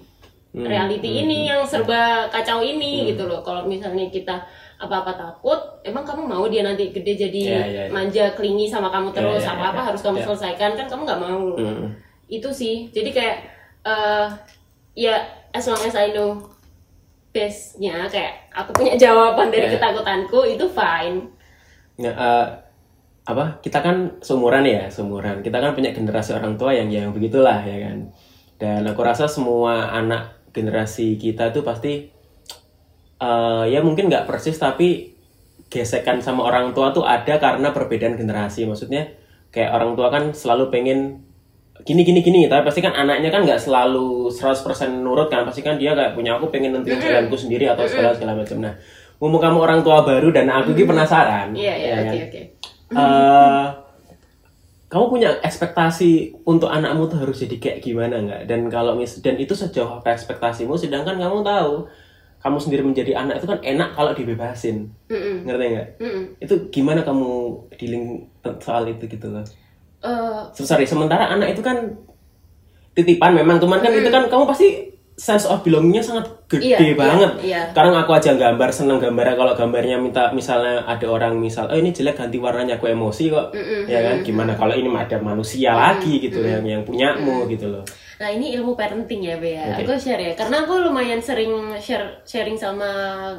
reality ini yang serba kacau ini gitu loh kalau misalnya kita apa-apa takut emang kamu mau dia nanti gede jadi Iya, iya, iya. manja klingi sama kamu terus iya, apa-apa iya. harus kamu Iya. selesaikan kan kamu nggak mau Hmm. itu sih jadi kayak eh ya as long as I know base-nya kayak aku punya jawaban dari Yeah. ketakutanku itu fine. Ya, eh, apa? Kita kan seumuran ya seumuran. Kita kan punya generasi orang tua yang yang begitulah ya kan. Dan aku rasa semua anak generasi kita tuh pasti eh, ya mungkin nggak persis tapi gesekan sama orang tua tuh ada karena perbedaan generasi. Maksudnya kayak orang tua kan selalu pengen gini gini gini tapi pasti kan anaknya kan nggak selalu 100% nurut kan. Pasti kan dia kayak punya aku pengen nentuin jalanku sendiri atau segala segala macam. Nah mumpung kamu orang tua baru dan aku ini penasaran Iya, iya, ya oke, kan? oke. Eh, kamu punya ekspektasi untuk anakmu tuh harus jadi kayak gimana nggak? Dan kalau mis dan itu sejauh apa ekspektasimu, sedangkan kamu tahu kamu sendiri menjadi anak itu kan enak kalau dibebasin, Mm-mm. ngerti nggak? Mm-mm. Itu gimana kamu dealing soal itu gitu loh? Eh, Sorry, sementara anak itu kan titipan memang, cuman kan itu kan kamu pasti sense of belongingnya sangat gede Iya, iya, banget. iya. Sekarang aku aja gambar seneng gambarnya kalau gambarnya minta misalnya ada orang misal, oh ini jelek ganti warnanya aku emosi kok, ya kan? Gimana kalau ini ada manusia lagi gitu yang yang punyamu gitu loh. Nah ini ilmu parenting ya Bea. Oke. Aku share ya, karena aku lumayan sering share sharing sama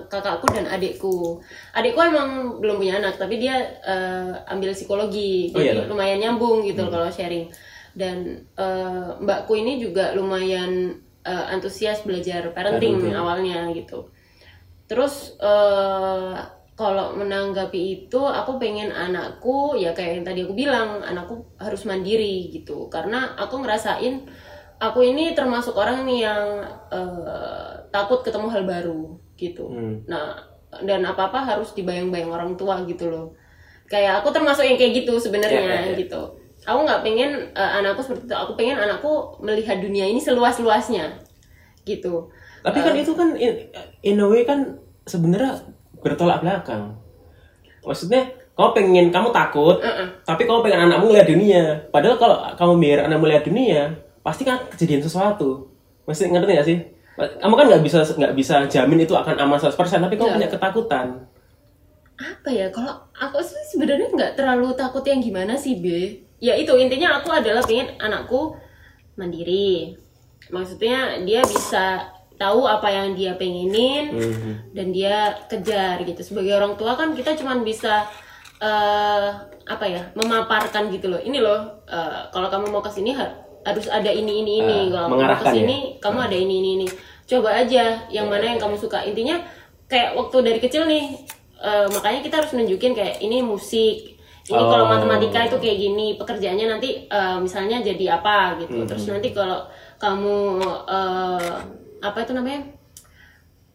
kakakku dan adikku. Adikku emang belum punya anak, tapi dia eh, ambil psikologi, Oh, iya, jadi lumayan nyambung gitu kalau sharing. Dan eh, mbakku ini juga lumayan eh, antusias belajar parenting, Parenting. awalnya gitu. Terus eh, kalau menanggapi itu, aku pengen anakku ya kayak yang tadi aku bilang, anakku harus mandiri gitu. Karena aku ngerasain aku ini termasuk orang nih yang eh, takut ketemu hal baru gitu. Hmm. Nah, dan apa-apa harus dibayang-bayang orang tua gitu loh. Kayak aku termasuk yang kayak gitu sebenarnya Ya, ya, ya. gitu. Aku nggak pengen eh, anakku seperti itu. Aku pengen anakku melihat dunia ini seluas-luasnya gitu. Tapi kan itu kan in, in a way kan sebenarnya bertolak belakang. Maksudnya kamu pengen kamu takut, tapi kamu pengen anakmu melihat dunia. Padahal kalau kamu biar anakmu melihat dunia, pasti kan kejadian sesuatu. Masih ngerti nggak sih? Kamu kan nggak bisa nggak bisa jamin itu akan aman 100%, tapi kamu Iya. punya ketakutan. apa ya kalau aku sih sebenarnya nggak terlalu takut yang gimana sih B ya itu. Intinya aku adalah pengen anakku mandiri. Maksudnya dia bisa tahu apa yang dia pengenin Mhm. dan dia kejar gitu. Sebagai orang tua kan kita cuman bisa eh apa ya memaparkan gitu loh. Ini loh eh, kalau kamu mau ke sini ha- harus ada ini ini ini. Eh, kalau kamu mau ke mengarahkan ya? kamu ada ini ini ini. Coba aja yang mana yang kamu suka. Intinya kayak waktu dari kecil nih eh, makanya kita harus nunjukin kayak ini musik ini kalau Oh. matematika itu kayak gini pekerjaannya nanti eh, misalnya jadi apa gitu. Terus nanti kalau kamu eh, apa itu namanya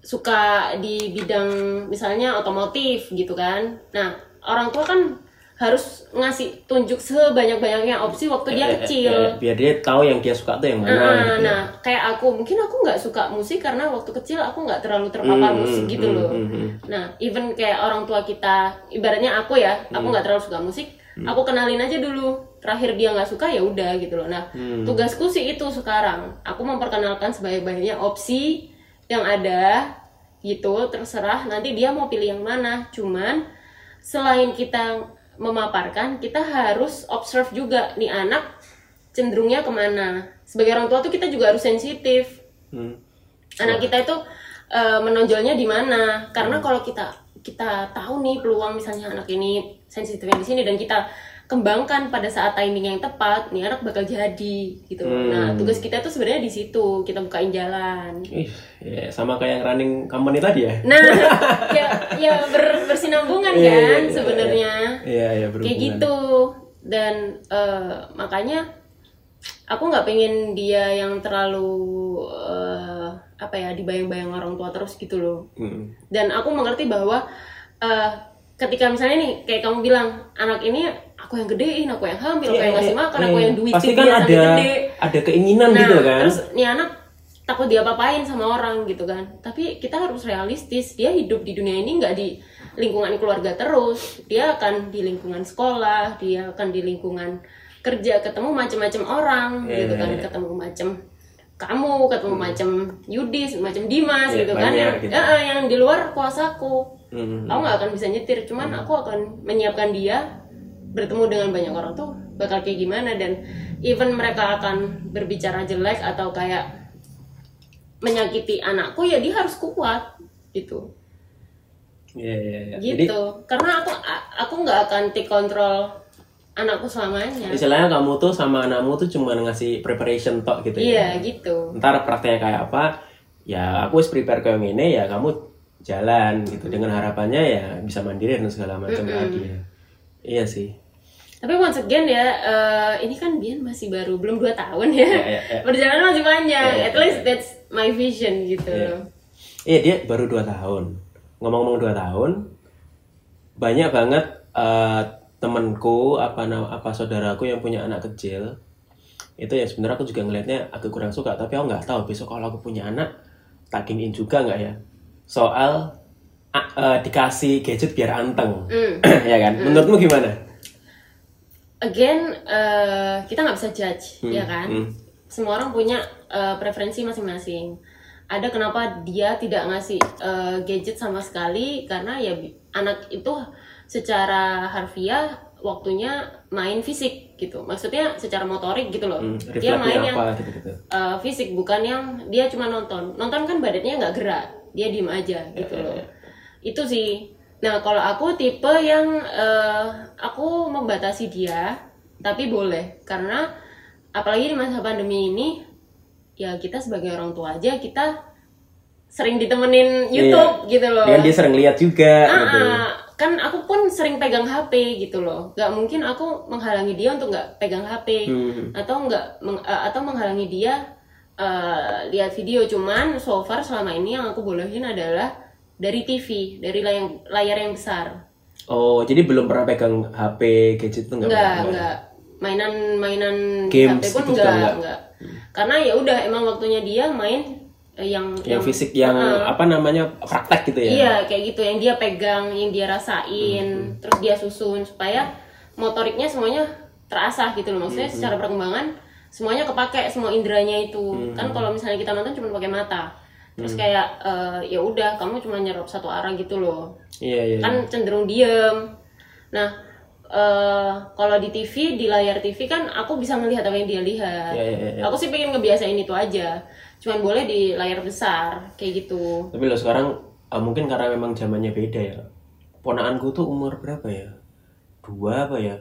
suka di bidang misalnya otomotif gitu kan. Nah orang tua kan harus ngasih tunjuk sebanyak-banyaknya opsi waktu dia Eh, eh, kecil eh, biar dia tahu yang dia suka tuh yang mana. Nah, gitu nah, kayak aku mungkin aku nggak suka musik karena waktu kecil aku nggak terlalu terpapar Hmm, musik hmm, gitu hmm, loh. hmm, hmm. Nah, even kayak orang tua kita, ibaratnya aku ya, aku Hmm. nggak terlalu suka musik, aku kenalin aja dulu. Terakhir dia nggak suka ya udah gitu loh. Nah, Hmm. tugasku sih itu sekarang, aku memperkenalkan sebanyak-banyaknya opsi yang ada gitu, terserah nanti dia mau pilih yang mana. Cuman selain kita memaparkan, kita harus observe juga nih anak cenderungnya ke mana. Sebagai orang tua tuh kita juga harus sensitif. Hmm. Anak kita itu eh, menonjolnya di mana? Karena kalau kita kita tahu nih peluang misalnya anak ini sensitifnya di sini dan kita kembangkan pada saat timing yang tepat, nih anak bakal jadi gitu. Nah, tugas kita tuh sebenarnya di situ, kita bukain jalan. Ih, ya, sama kayak yang running company tadi ya. Nah, ya ya ber- bersinambungan Iya, iya, kan iya, sebenarnya. Iya, iya berhubungan. kayak gitu dan eh, makanya aku nggak pengen dia yang terlalu eh, apa ya dibayang-bayang orang tua terus gitu loh Hmm. dan aku mengerti bahwa eh, ketika misalnya nih kayak kamu bilang anak ini aku yang gedein aku yang hamil aku yang ngasih makan aku Iya, yang duitin Pasti dia kan sampai ada gede. ada keinginan nah gitu kan. terus nih anak takut dia papain sama orang gitu kan. Tapi kita harus realistis dia hidup di dunia ini nggak di lingkungan keluarga terus. Dia akan di lingkungan sekolah dia akan di lingkungan kerja ketemu macam-macam orang Iya, gitu kan. iya, iya. ketemu macam kamu ketemu macam Yudis macam Dimas Iya, gitu kan yang gitu. eh, eh, yang di luar kuasaku. Hmm. aku nggak akan bisa nyetir cuman aku akan menyiapkan dia bertemu dengan banyak orang tuh bakal kayak gimana dan even mereka akan berbicara jelek atau kayak menyakiti anakku ya dia harus kuat gitu. Iya, iya, iya. Jadi gitu. Karena aku aku nggak akan take control anakku selamanya. Istilahnya kamu tuh sama anakmu tuh cuma ngasih preparation tok gitu iya ya. gitu. Ntar prakteknya kayak apa, ya aku wis prepare kayak gini ya kamu jalan gitu. Dengan harapannya ya bisa mandiri dan segala macam tadi ya. Iya sih. tapi once again ya eh, ini kan Bian masih baru belum dua tahun ya. Iya, iya, iya. perjalanan masih panjang. Iya, iya, at least that's my vision gitu. Iya. Dia baru 2 tahun. Ngomong-ngomong 2 tahun, banyak banget eh, temenku apa apa saudaraku yang punya anak kecil. Itu ya sebenarnya aku juga ngelihatnya agak kurang suka tapi aku nggak tahu besok kalau aku punya anak tak giniin juga nggak ya? Soal eh, dikasih gadget biar anteng. Hmm. ya kan? Menurutmu gimana? Again eh, kita nggak bisa judge ya kan? Hmm. semua orang punya eh, preferensi masing-masing. Ada kenapa dia tidak ngasih eh, gadget sama sekali? Karena ya anak itu secara harfiah waktunya main fisik gitu. Maksudnya secara motorik gitu loh. Hmm, dia main yang apa gitu gitu eh, fisik bukan yang dia cuma nonton. Nonton kan badannya nggak gerak. Dia diem aja gitu Ya, loh itu sih. Nah kalau aku tipe yang eh, aku membatasi dia tapi boleh. Karena apalagi di masa pandemi ini ya kita sebagai orang tua aja kita sering ditemenin YouTube gitu loh. Dengan dia sering lihat juga Ah, gitu. ah. kan aku pun sering pegang HP gitu loh. Nggak mungkin aku menghalangi dia untuk nggak pegang HP Hmm. atau nggak meng- eh, atau menghalangi dia eh, lihat video. Cuman so far selama ini yang aku bolehin adalah dari TV dari layar layar yang besar Oh, jadi belum pernah pegang HP gadget tuh nggak nggak pernah? nggak mainan mainan Games HP pun gitu juga nggak nggak? nggak karena ya udah emang waktunya dia main eh, yang Yang fisik yang apa namanya praktek gitu ya? Iya, kayak gitu yang dia pegang, yang dia rasain, terus dia susun supaya motoriknya semuanya terasah gitu loh. Maksudnya secara perkembangan semuanya kepake semua inderanya itu. Kan kalau misalnya kita nonton cuma pakai mata. Terus kayak eh, ya udah kamu cuma nyerap satu arah gitu loh. Iya, iya. Kan cenderung diem. Nah, eh kalau di TV, di layar TV kan aku bisa melihat apa yang dia lihat. Iya, iya, iya. Aku sih pengen ngebiasain itu aja. Cuman boleh di layar besar kayak gitu. Tapi lo sekarang ah, mungkin karena memang zamannya beda ya. Ponakanku tuh umur berapa ya? Dua apa ya?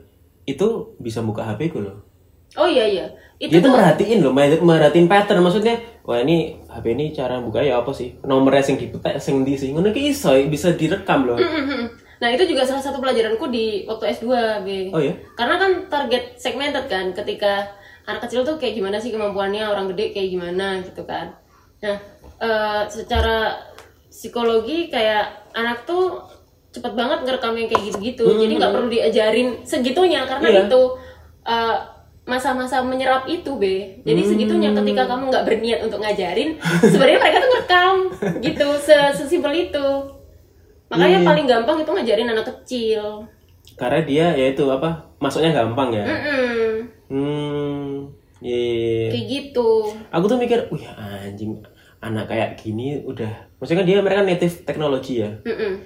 Itu bisa buka HP ku loh. Oh iya iya. Itu Dia tuh merhatiin loh, mer- merhatiin pattern maksudnya. Wah ini HP ini cara buka ya apa sih? Nomornya sing dipetek sing di sing ngono ki iso bisa direkam loh. Nah itu juga salah satu pelajaranku di waktu S2 B. Oh ya? Karena kan target segmented kan ketika anak kecil tuh kayak gimana sih kemampuannya orang gede kayak gimana gitu kan. Nah eh, secara psikologi kayak anak tuh cepet banget ngerekam yang kayak gitu-gitu. Jadi nggak perlu diajarin segitunya karena Iya. itu eh, masa-masa menyerap itu B. Jadi segitunya ketika kamu nggak berniat untuk ngajarin, sebenarnya mereka tuh ngerekam gitu, se- sesimpel itu. Makanya paling gampang itu ngajarin anak kecil. Karena dia ya itu apa? Masuknya gampang ya. Mm-mm. Hmm. Iya. Kayak gitu. Aku tuh mikir, wih anjing anak kayak gini udah. Maksudnya kan dia mereka native teknologi ya. Mm-mm.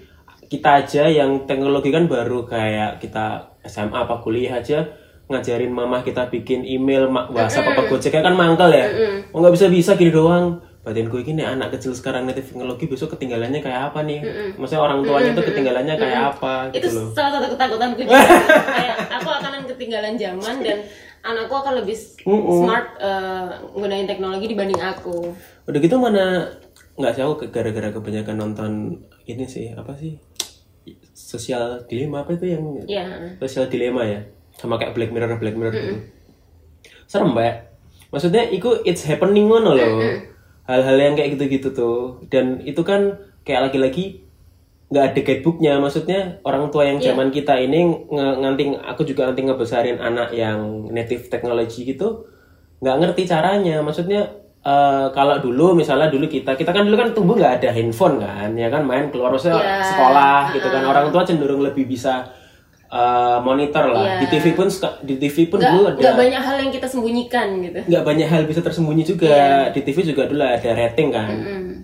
Kita aja yang teknologi kan baru kayak kita SMA apa kuliah aja ngajarin mama kita bikin email, ma- WhatsApp apa Gojek kan mangkel ya. Oh nggak bisa bisa gini doang. Batin gue gini anak kecil sekarang native teknologi besok ketinggalannya kayak apa nih? Maksudnya orang tuanya tuh ketinggalannya kayak apa Itu gitu loh. salah satu ketakutanku juga. Kayak aku akan ketinggalan zaman dan anakku akan lebih smart eh, gunain teknologi dibanding aku. Udah gitu mana nggak sih aku gara-gara kebanyakan nonton ini sih apa sih sosial dilema apa itu yang Iya. sosial dilema ya sama kayak Black Mirror Black Mirror gitu. Serem mbak. Maksudnya itu it's happening ngono loh. Hal-hal yang kayak gitu-gitu tuh. Dan itu kan kayak lagi-lagi nggak ada guidebooknya. Maksudnya orang tua yang zaman kita ini nge- nganti aku juga nanti ngebesarin anak yang native technology gitu nggak ngerti caranya. Maksudnya eh, kalau dulu misalnya dulu kita kita kan dulu kan tumbuh nggak ada handphone kan ya kan? Main keluar maksudnya Iya. sekolah gitu kan. Orang tua cenderung lebih bisa eh, monitor lah. Di TV pun suka- di TV pun Nggak, dulu ada nggak banyak hal yang kita sembunyikan gitu. nggak banyak hal bisa tersembunyi juga. Iya. di TV juga dulu ada rating kan.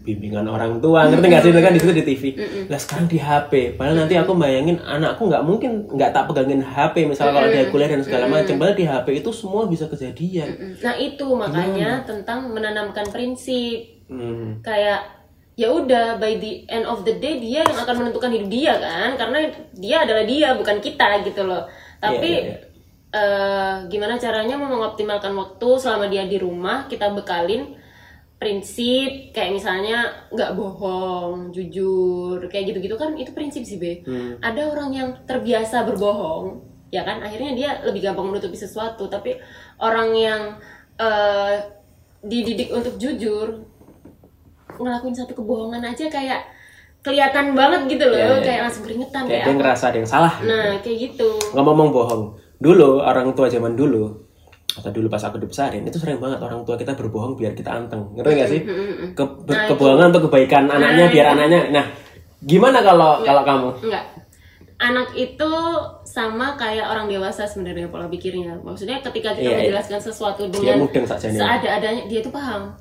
Bimbingan orang tua ngerti nggak sih? Itu kan di situ di TV lah sekarang di HP padahal nanti aku bayangin anakku nggak mungkin nggak tak pegangin HP misalnya kalau dia kuliah dan segala macam. Padahal di HP itu semua bisa kejadian. Nah itu makanya tentang menanamkan prinsip. Hmm. kayak ya udah by the end of the day dia yang akan menentukan hidup dia kan? Karena dia adalah dia bukan kita gitu loh. Tapi Iya, iya, eh, gimana caranya mau mengoptimalkan waktu selama dia di rumah kita bekalin prinsip kayak misalnya nggak bohong jujur kayak gitu-gitu kan itu prinsip sih be. Hmm. ada orang yang terbiasa berbohong ya kan? Akhirnya dia lebih gampang menutupi sesuatu. Tapi orang yang eh, dididik untuk jujur ngelakuin satu kebohongan aja kayak kelihatan banget gitu loh Iya, iya. kayak langsung keringetan Kayak kayak, dia ngerasa ada yang salah. nah kayak gitu Ngomong-ngomong bohong. Dulu orang tua zaman dulu atau dulu pas aku dibesarin itu sering banget orang tua kita berbohong biar kita anteng. Ngerti gak sih? Ke- ber- kebohongan untuk kebaikan anaknya biar anaknya. Nah, gimana kalau kalau kamu? enggak anak itu sama kayak orang dewasa sebenarnya pola pikirnya maksudnya ketika kita Iya, iya. menjelaskan sesuatu Dia dengan seada-adanya dia tuh paham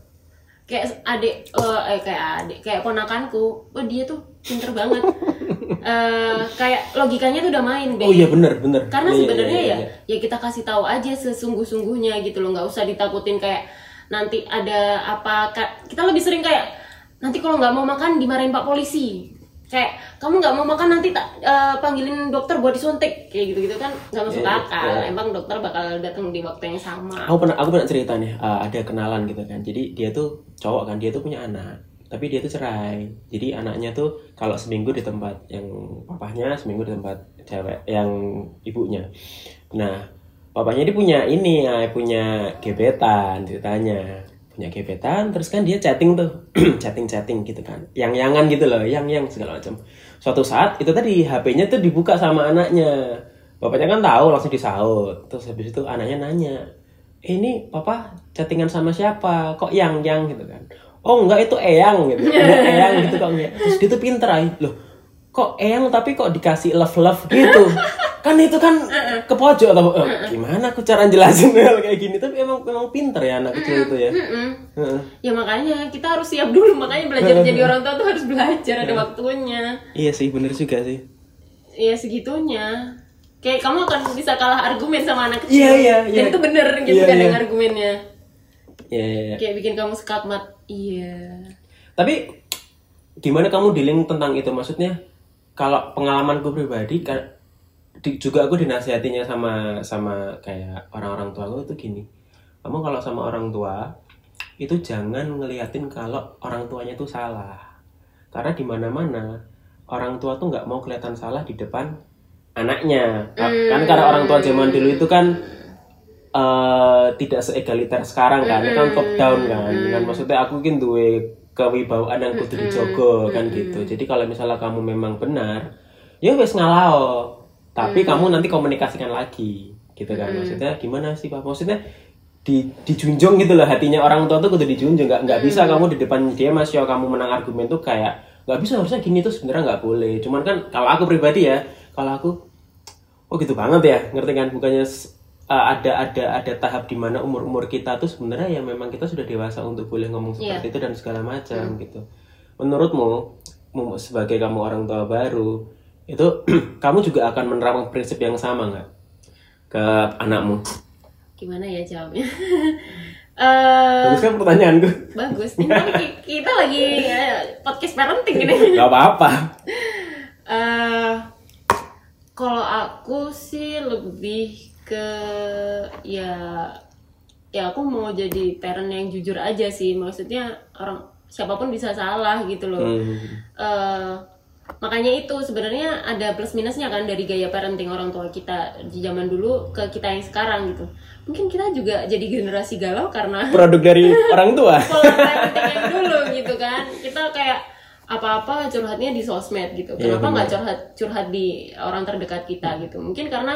kayak adik eh, eh, kayak adik kayak ponakanku oh dia tuh pinter banget Eh, kayak logikanya tuh udah main Be. Oh iya bener bener. karena Iya, iya, sebenarnya iya, ya iya. ya kita kasih tahu aja sesungguh-sungguhnya gitu loh nggak usah ditakutin kayak nanti ada apa kita lebih sering kayak nanti kalau nggak mau makan dimarahin pak polisi kayak kamu nggak mau makan nanti tak eh, panggilin dokter buat disuntik kayak gitu gitu kan nggak masuk Iya, akal iya. emang dokter bakal datang di waktu yang sama Aku pernah aku pernah cerita nih uh, ada kenalan gitu kan. Jadi dia tuh cowok kan dia tuh punya anak. Tapi dia tuh cerai. Jadi anaknya tuh kalau seminggu di tempat yang papahnya, seminggu di tempat cewek yang ibunya. Nah, papahnya dia punya ini ya, punya gebetan ceritanya. Punya gebetan terus kan dia chatting tuh, chatting-chatting gitu kan. Yang-yangan gitu loh, yang-yang segala macam. Suatu saat itu tadi HP-nya tuh dibuka sama anaknya. Bapaknya kan tahu langsung disaut. Terus habis itu anaknya nanya, "Eh, ini papa chattingan sama siapa? Kok yang yang gitu kan? Oh enggak itu eyang gitu. Eyang gitu kok enggak. Terus dia tuh pinter. Loh, kok eyang tapi kok dikasih love love gitu? kan itu kan ke pojok atau eh, gimana aku cara jelasin hal kayak gini tapi emang emang pinter ya anak kecil itu ya. Ya makanya kita harus siap dulu makanya belajar jadi orang tua tuh harus belajar ada waktunya Iya sih bener juga sih. ya segitunya kayak kamu akan bisa kalah argumen sama anak kecil Iya, iya, iya. dan itu bener gitu Iya, kan iya. yang argumennya Iya iya. iya. kayak bikin kamu skakmat iya Tapi gimana kamu dealing tentang itu? Maksudnya kalau pengalamanku pribadi di- juga aku dinasihatinya sama sama kayak orang-orang tua aku itu gini. Kamu kalau sama orang tua itu jangan ngeliatin kalau orang tuanya tuh salah. Karena di mana-mana orang tua tuh nggak mau kelihatan salah di depan anaknya. Kan karena orang tua zaman dulu itu kan eh tidak seegaliter sekarang kan, itu kan top down kan. Kan maksudnya aku mungkin duwe kewibawaan yang kudu dijogo kan gitu. Jadi kalau misalnya kamu memang benar, ya wes ngalao. Tapi kamu nanti komunikasikan lagi gitu kan. Maksudnya gimana sih Pak? Maksudnya di dijunjung gitu loh hatinya orang tua tuh kudu dijunjung nggak nggak bisa kamu di depan dia mas yo kamu menang argumen tuh kayak nggak bisa harusnya gini tuh sebenarnya nggak boleh cuman kan kalau aku pribadi ya kalau aku oh gitu banget ya ngerti kan bukannya uh, ada ada ada tahap di mana umur umur kita tuh sebenarnya ya memang kita sudah dewasa untuk boleh ngomong Iya. seperti itu dan segala macam gitu. Menurutmu mu- sebagai kamu orang tua baru itu kamu juga akan menerapkan prinsip yang sama nggak ke anakmu? Gimana ya jawabnya? Eh bagus kan pertanyaanku. bagus. Ini kan ki- kita lagi eh, podcast parenting ini. Nggak apa-apa. Eh kalau aku sih lebih ke ya ya aku mau jadi parent yang jujur aja sih. Maksudnya orang siapa pun bisa salah gitu loh. Hmm. Eh, makanya itu sebenarnya ada plus minusnya kan dari gaya parenting orang tua kita di zaman dulu ke kita yang sekarang gitu. Mungkin kita juga jadi generasi galau karena produk dari orang tua. Pola parenting yang dulu gitu kan. Kita kayak apa-apa curhatnya di sosmed gitu. Iya, kenapa nggak benar. curhat curhat di orang terdekat kita gitu? Mungkin karena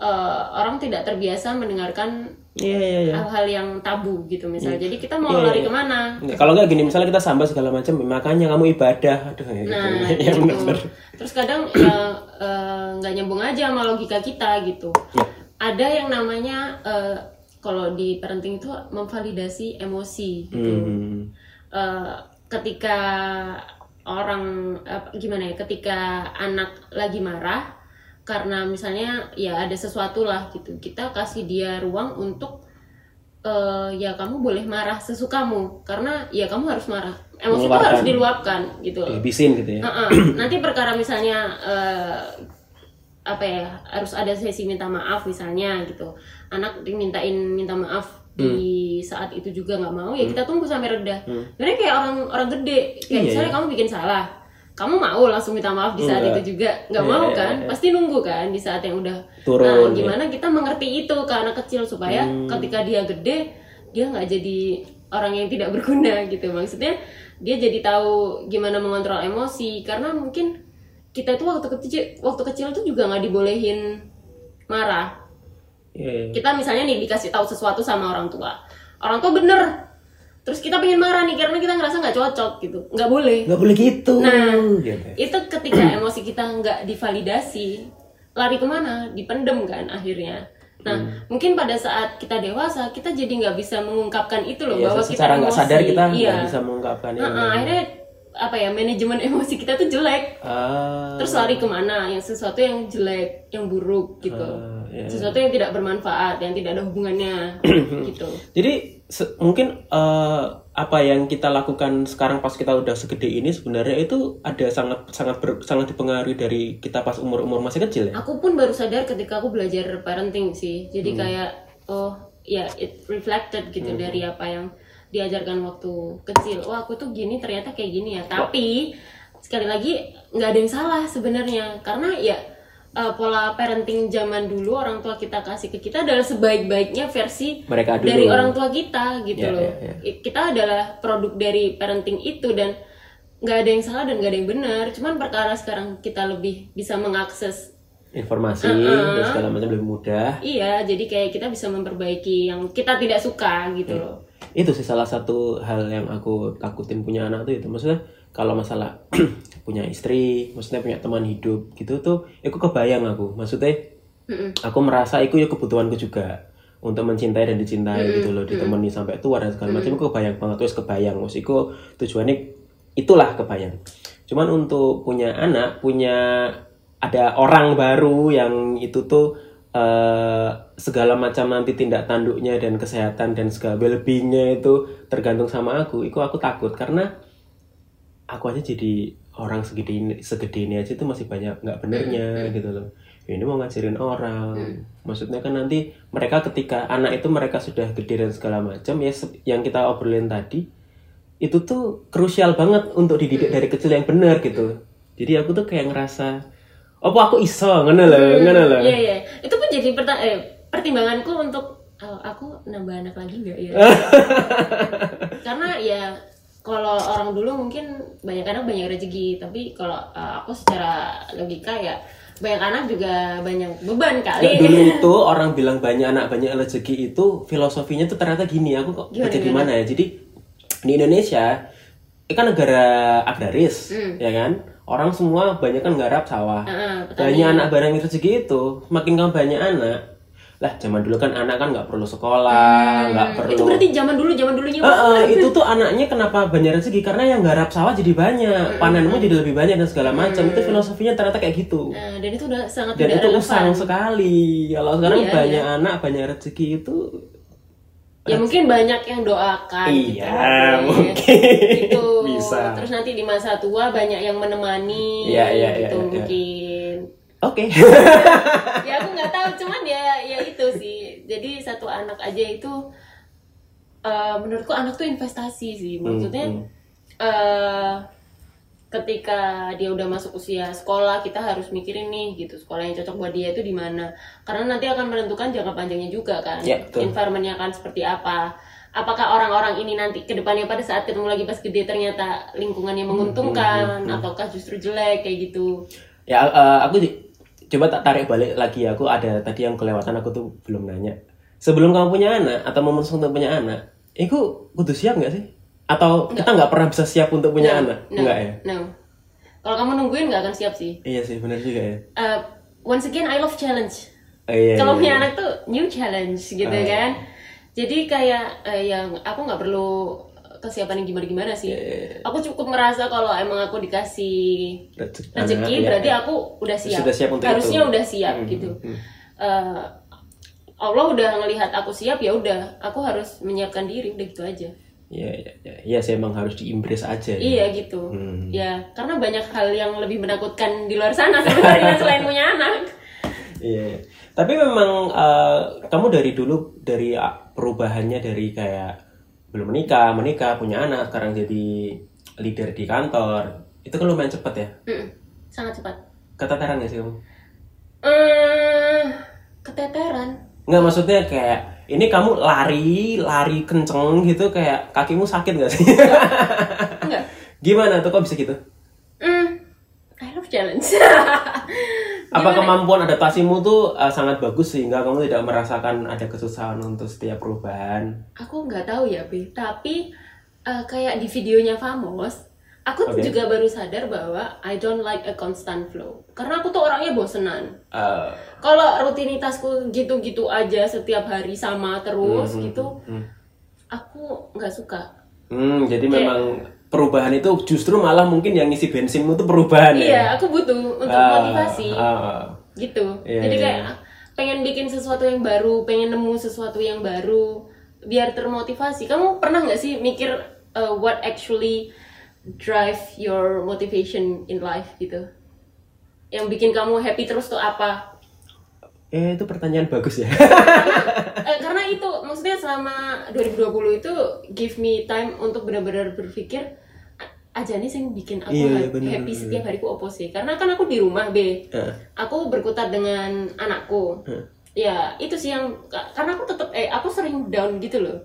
eh, orang tidak terbiasa mendengarkan iya iya iya hal-hal yang tabu gitu misalnya jadi kita mau Iya, lari iya. ke mana Nggak, kalau nggak gini misalnya kita sambat segala macam makanya kamu ibadah aduh ya gitu. nah ya gitu. benar terus kadang ya eh, nggak nyambung aja sama logika kita gitu Ya. ada yang namanya eh, kalau di parenting itu memvalidasi emosi gitu Hmm. Eh, ketika orang apa, gimana ya ketika anak lagi marah karena misalnya ya ada sesuatu lah gitu. Kita kasih dia ruang untuk eh, ya kamu boleh marah sesukamu. Karena ya kamu harus marah. Emosi itu harus diluapkan gitu. Dihabisin gitu ya. Heeh. nanti perkara misalnya eh, apa ya harus ada sesi minta maaf misalnya gitu. Anak dimintain minta maaf di saat itu juga nggak mau ya kita tunggu sampai reda. Sebenarnya kayak orang orang gede. Kayak Iya, misalnya iya. kamu bikin salah kamu mau langsung minta maaf di saat Enggak. itu juga nggak Iya, mau iya, kan iya. pasti nunggu kan di saat yang udah Turun, nah ya. gimana kita mengerti itu ke anak kecil supaya Hmm. ketika dia gede dia nggak jadi orang yang tidak berguna gitu maksudnya dia jadi tahu gimana mengontrol emosi karena mungkin kita itu waktu kecil waktu kecil tuh juga nggak dibolehin marah Iya, iya. kita misalnya nih dikasih tahu sesuatu sama orang tua orang tua bener terus kita pengen marah nih karena kita ngerasa nggak cocok gitu. Nggak boleh. Nggak boleh gitu. Nah, gitu. itu ketika emosi kita nggak divalidasi lari ke mana? Dipendem kan akhirnya. Nah Hmm. mungkin pada saat kita dewasa kita jadi nggak bisa mengungkapkan itu loh Iya, bahwa kita secara nggak emosi. sadar kita iya. nggak bisa mengungkapkan Nah, ini. akhirnya apa ya manajemen emosi kita tuh jelek. Ah, terus lari ke mana? Yang sesuatu yang jelek yang buruk gitu. Ah, iya. sesuatu yang tidak bermanfaat yang tidak ada hubungannya gitu. Jadi mungkin eh, apa yang kita lakukan sekarang pas kita udah segede ini sebenarnya itu ada sangat sangat ber- sangat dipengaruhi dari kita pas umur umur masih kecil ya. aku pun baru sadar ketika aku belajar parenting sih. Jadi kayak oh ya it reflected gitu dari apa yang diajarkan waktu kecil. Oh aku tuh gini ternyata kayak gini ya. Tapi sekali lagi nggak ada yang salah sebenarnya. Karena ya uh, pola parenting zaman dulu orang tua kita kasih ke kita adalah sebaik-baiknya versi Mereka dulu. dari orang tua kita gitu Ya, loh ya, ya. kita adalah produk dari parenting itu dan nggak ada yang salah dan nggak ada yang benar cuman perkara sekarang kita lebih bisa mengakses Informasi dan segala macam lebih mudah. Iya, jadi kayak kita bisa memperbaiki yang kita tidak suka gitu loh. Itu sih salah satu hal yang aku takutin punya anak tuh itu. Maksudnya kalau masalah punya istri, maksudnya punya teman hidup gitu tuh, aku kebayang aku. Maksudnya aku merasa itu ya kebutuhanku juga untuk mencintai dan dicintai gitu loh ditemani sampai tua dan segala macam aku kebayang banget terus kebayang maksudku tujuannya itulah kebayang. Cuman untuk punya anak punya ada orang baru yang itu tuh eh, segala macam nanti tindak tanduknya dan kesehatan dan segala well-beingnya itu tergantung sama aku itu aku takut. Karena aku aja jadi orang segede ini segede ini aja tuh masih banyak nggak benernya gitu loh. Ya, ini mau ngajarin orang. Maksudnya kan nanti mereka ketika anak itu mereka sudah gede dan segala macam ya yang kita obrolin tadi itu tuh krusial banget untuk dididik dari kecil yang benar gitu. Jadi aku tuh kayak ngerasa apa aku iso? Ngono loh ngono loh Iya iya, itu pun jadi perta- eh, pertimbanganku untuk oh, aku nambah anak lagi nggak ya? Karena ya kalau orang dulu mungkin banyak anak banyak rezeki, tapi kalau eh, aku secara logika ya banyak anak juga banyak beban kali. dulu itu orang bilang banyak anak banyak rezeki itu filosofinya tuh ternyata gini aku kok Gimana, baca di mana ya? Jadi di Indonesia ini kan negara agraris ya kan? Orang semua banyak kan nggarap sawah. Petani. banyak anak barang rezeki itu makin kamu banyak anak lah zaman dulu kan anak kan nggak perlu sekolah nggak perlu Hmm. Itu berarti zaman dulu zaman dulunya banget. eh, itu tuh anaknya kenapa banyak rezeki karena yang garap sawah jadi banyak panenmu jadi lebih banyak dan segala macam itu filosofinya ternyata kayak gitu Nah, dan itu udah sangat dan tidak itu relevan. usang sekali kalau sekarang Iya, banyak anak banyak rezeki itu Ya mungkin banyak yang doakan gitu. Iya, Boleh. mungkin. Gitu. Bisa. Terus nanti di masa tua banyak yang menemani Iya, iya, iya, gitu iya. mungkin. Oke ya aku nggak tahu cuman ya ya itu sih. Jadi satu anak aja itu eh, menurutku anak tuh investasi sih. Maksudnya hmm. eh ketika dia udah masuk usia sekolah kita harus mikirin nih gitu sekolah yang cocok buat dia itu di mana karena nanti akan menentukan jangka panjangnya juga kan Ya, betul. environmentnya akan seperti apa apakah orang-orang ini nanti ke depannya pada saat ketemu lagi pas gede ternyata lingkungannya Hmm, menguntungkan ataukah justru jelek kayak gitu ya eh, aku coba tak tarik balik lagi aku ada tadi yang kelewatan aku tuh belum nanya. Sebelum kamu punya anak atau memutuskan untuk punya anak itu kudu siap nggak sih? Atau kita nggak pernah bisa siap untuk punya anak? no, enggak ya? no. kalau kamu nungguin nggak akan siap sih. Iya sih benar juga ya. Eh, once again I love challenge. Oh, iya, kalau iya, punya iya. anak tuh new challenge gitu iya. kan. Jadi kayak eh, yang aku nggak perlu kesiapan yang gimana gimana sih Iya, aku cukup merasa kalau emang aku dikasih Rezeki- ya, berarti ya. aku udah siap Sudah siap untuk harusnya itu. udah siap Hmm, gitu hmm. Eh, Allah udah ngelihat aku siap ya udah aku harus menyiapkan diri udah gitu aja Iya, iya, iya. Iya sih emang harus diimbres aja. ya. iya gitu Hmm. ya karena banyak hal yang lebih menakutkan di luar sana sebenarnya selain punya anak Iya. Tapi memang eh, kamu dari dulu dari ah, perubahannya dari kayak belum menikah, menikah, punya anak, sekarang jadi leader di kantor. Itu kan lumayan cepet ya. Mm-mm, sangat cepat Keteteran gak sih kamu? Eh, keteteran Nggak maksudnya kayak ini kamu lari, lari kenceng gitu kayak kakimu sakit gak sih? enggak Gimana tuh kok bisa gitu? Mm, I love challenge Apa kemampuan adaptasimu tuh eh, sangat bagus sehingga kamu tidak merasakan ada kesusahan untuk setiap perubahan? aku nggak tahu ya Be tapi eh, kayak di videonya Famos aku Oke. juga baru sadar bahwa I don't like a constant flow karena aku tuh orangnya bosenan Eh, kalau rutinitasku gitu-gitu aja setiap hari sama terus Hmm, gitu hmm. aku nggak suka Hmm, jadi memang perubahan itu justru malah mungkin yang ngisi bensinmu tuh perubahan ya. iya aku butuh untuk Ah, motivasi. ah, gitu. Iya, jadi iya, kayak pengen bikin sesuatu yang baru pengen nemu sesuatu yang baru biar termotivasi. Kamu pernah nggak sih mikir uh, what actually drive your motivation in life gitu? Yang bikin kamu happy terus tuh apa Eh, itu pertanyaan bagus ya. Eh, karena itu maksudnya selama 2020 itu give me time untuk benar-benar berpikir "A- aja nih yang bikin aku Iya, iya, bener, happy bener. setiap hariku opo sih karena kan aku di rumah be Eh, aku berkutat dengan anakku Hmm. ya itu sih yang ka- karena aku tetap eh aku sering down gitu loh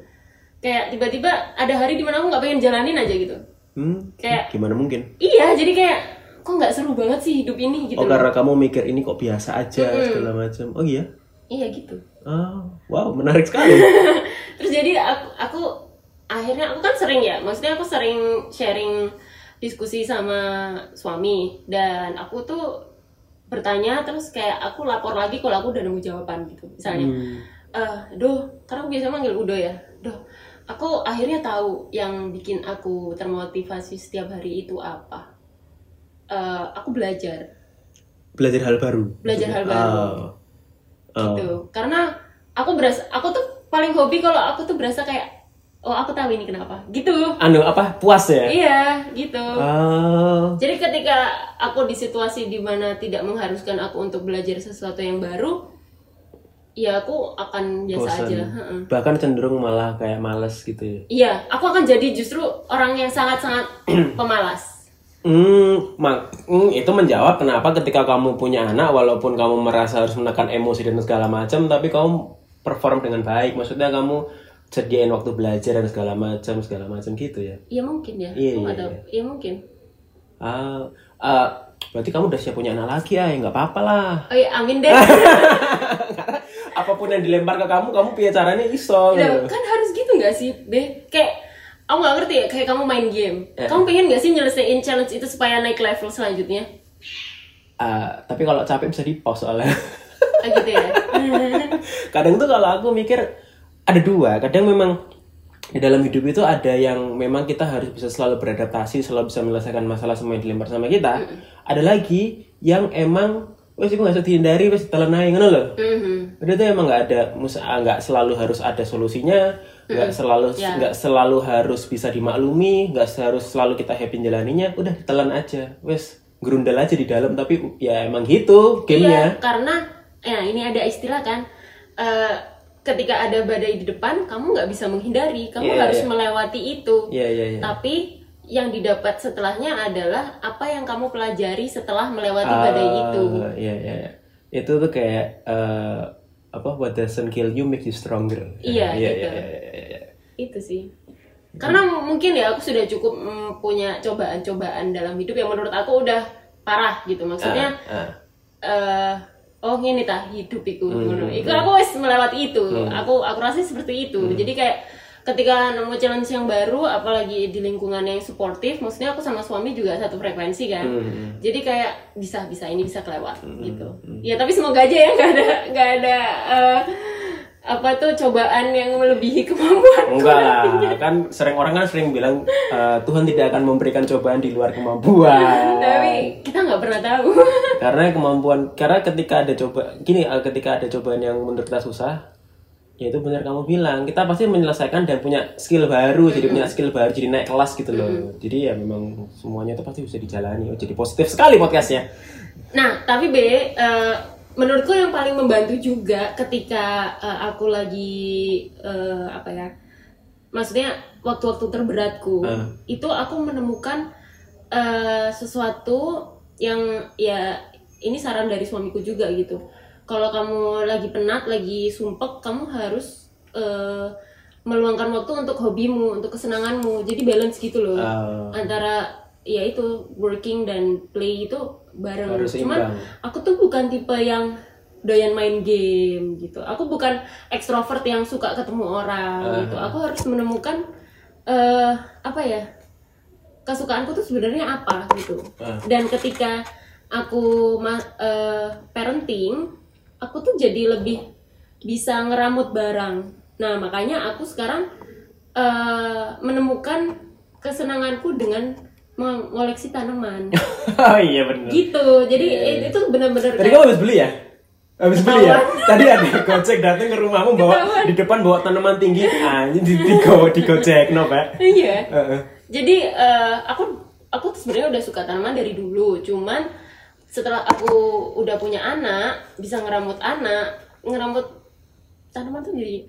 kayak tiba-tiba ada hari di mana aku nggak pengen jalanin aja gitu hmm, Kayak- gimana mungkin? iya jadi kayak kok nggak seru banget sih hidup ini gitu Oh, loh karena kamu mikir ini kok biasa aja Mm-mm. segala macam. Oh iya. iya gitu Oh, wow, menarik sekali. terus jadi aku aku akhirnya aku kan sering ya maksudnya aku sering sharing diskusi sama suami dan aku tuh bertanya terus kayak aku lapor lagi kalau aku udah nemu jawaban gitu misalnya Hmm. eh doh karena aku biasa manggil udo ya doh aku akhirnya tahu yang bikin aku termotivasi setiap hari itu apa Eh, aku belajar Belajar hal baru. Belajar hal baru. Oh. Oh. gitu karena aku berasa aku tuh paling hobi kalau aku tuh berasa kayak oh aku tahu ini kenapa gitu Anu apa? Puas ya? iya gitu Oh. jadi ketika aku di situasi di mana tidak mengharuskan aku untuk belajar sesuatu yang baru ya aku akan biasa bosan. aja. Bahkan cenderung malah kayak males gitu ya. iya aku akan jadi justru orang yang sangat-sangat pemalas Hmm, mak, hmm, itu menjawab kenapa ketika kamu punya anak, walaupun kamu merasa harus menekan emosi dan segala macam, tapi kamu perform dengan baik. Maksudnya kamu sediain waktu belajar dan segala macam, segala macam gitu ya. iya mungkin ya Iya, aku nggak iya, iya mungkin Ah, ah, berarti kamu udah siap punya anak lagi ya? Nggak apa-apa lah. oh iya amin deh Apa pun yang dilempar ke kamu, kamu punya caranya iso. Iya, gitu. kan harus gitu nggak sih, Be? Kayak aku nggak ngerti ya, kayak kamu main game. Ya. Kamu pengen nggak sih nyelesain challenge itu supaya naik level selanjutnya? Ah, tapi kalau capek bisa di pause soalnya. Ah, gitu ya. kadang tuh kalau aku mikir ada dua kadang memang di dalam hidup itu ada yang memang kita harus bisa selalu beradaptasi selalu bisa menyelesaikan masalah semua yang dilempar sama kita ada lagi yang emang wes itu nggak usah dihindari wes telan aja ngono loh Mhm. udah tuh emang nggak ada nggak selalu harus ada solusinya nggak selalu Ya. nggak selalu harus bisa dimaklumi nggak harus selalu kita happy jalaninya udah telan aja wes gerundal aja di dalam tapi ya emang gitu gamenya Iya, karena ya ini ada istilah kan, eh, ketika ada badai di depan, kamu nggak bisa menghindari, kamu Iya, harus iya. melewati itu. Iya iya iya. Tapi yang didapat setelahnya adalah apa yang kamu pelajari setelah melewati Ah, badai itu. Iya iya. iya. Itu tuh kayak eh, apa what doesn't kill you make you stronger. Iya, iya, gitu. iya, iya, iya, iya. itu sih karena m- mungkin ya aku sudah cukup mm, punya cobaan-cobaan dalam hidup yang menurut aku udah parah gitu maksudnya Ah, eh oh ini tah hidup itu Hmm, ngono. hmm, itu aku wis melewati itu aku aku rasa seperti itu Hmm. jadi kayak ketika nemu challenge yang baru apalagi di lingkungan yang suportif maksudnya aku sama suami juga satu frekuensi kan. Hmm. jadi kayak bisa bisa ini bisa kelewat gitu. Ya tapi semoga aja ya nggak ada nggak ada eh, apa tuh cobaan yang melebihi kemampuan Enggak lah, kan sering orang kan sering bilang eh, Tuhan tidak akan memberikan cobaan di luar kemampuan. tapi kita nggak pernah tahu. Karena kemampuan, karena ketika ada coba, gini, eh, ketika ada cobaan yang menurut kita susah, ya itu benar kamu bilang. Kita pasti menyelesaikan dan punya skill baru jadi punya skill baru jadi naik kelas gitu loh. Jadi ya memang semuanya itu pasti bisa dijalani. Oh, jadi positif sekali podcastnya. Nah, tapi B, eh, menurutku yang paling membantu juga ketika eh, aku lagi eh, apa ya, maksudnya waktu-waktu terberatku, Ah. itu aku menemukan eh, sesuatu yang ya ini saran dari suamiku juga gitu. Kalau kamu lagi penat, lagi sumpek, kamu harus eh, meluangkan waktu untuk hobimu, untuk kesenanganmu. Jadi balance gitu loh Ah. antara ya itu working dan play itu bareng. Harus Cuman aku tuh bukan tipe yang doyan main game gitu. Aku bukan ekstrovert yang suka ketemu orang Ah. gitu. Aku harus menemukan eh apa ya kesukaanku tuh sebenarnya apa gitu. Ah. Dan ketika aku ma- eh, parenting, aku tuh jadi lebih bisa ngeramut barang. Nah makanya aku sekarang eh, menemukan kesenanganku dengan mengoleksi tanaman. Oh iya benar gitu. Jadi eh, itu benar-benar tadi kayak- kamu habis beli ya? Habis beli ya? Tadi ada gojek datang ke rumahmu bawa di depan bawa tanaman tinggi. Ah ini di, di, go, di gojek no pak? Iya. Jadi eh, aku aku tuh sebenarnya udah suka tanaman dari dulu. Cuman setelah aku udah punya anak bisa ngeramut anak ngeramut tanaman tuh jadi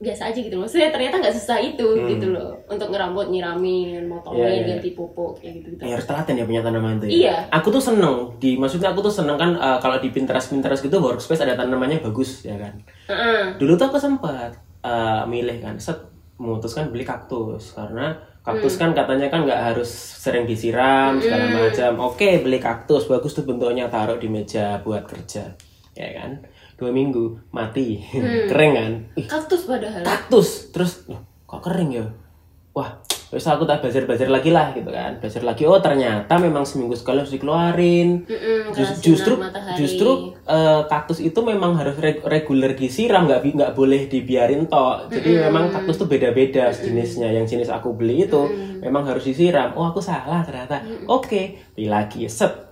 biasa aja gitu loh. Maksudnya ternyata nggak susah itu gitu loh untuk ngerambut, nyiramin, motongin, Hmm. Iya, iya. ganti pupuk kayak gitu gitu. Ya, harus telaten ya punya tanaman tuh ya. Iya. Aku tuh seneng di maksudnya aku tuh seneng kan eh, kalau di Pinterest Pinterest gitu workspace ada tanamannya bagus ya kan. Heeh. Dulu tuh aku sempat eh, milih kan, set memutuskan beli kaktus karena kaktus kan katanya kan nggak harus sering disiram segala macam. Oke beli kaktus bagus tuh bentuknya taruh di meja buat kerja ya kan. Dua minggu mati kering kan. Kaktus padahal. kaktus terus loh, kok kering ya wah terus aku tak belajar-belajar lagi lah gitu kan. Belajar lagi oh ternyata memang seminggu sekali harus dikeluarin. Mm-mm, Jus- kena justru matahari. justru eh, kaktus itu memang harus reg- reguler disiram nggak nggak boleh dibiarin tok jadi memang kaktus tuh beda-beda jenisnya yang jenis aku beli itu memang harus disiram. Oh aku salah ternyata. Oke beli lagi. Set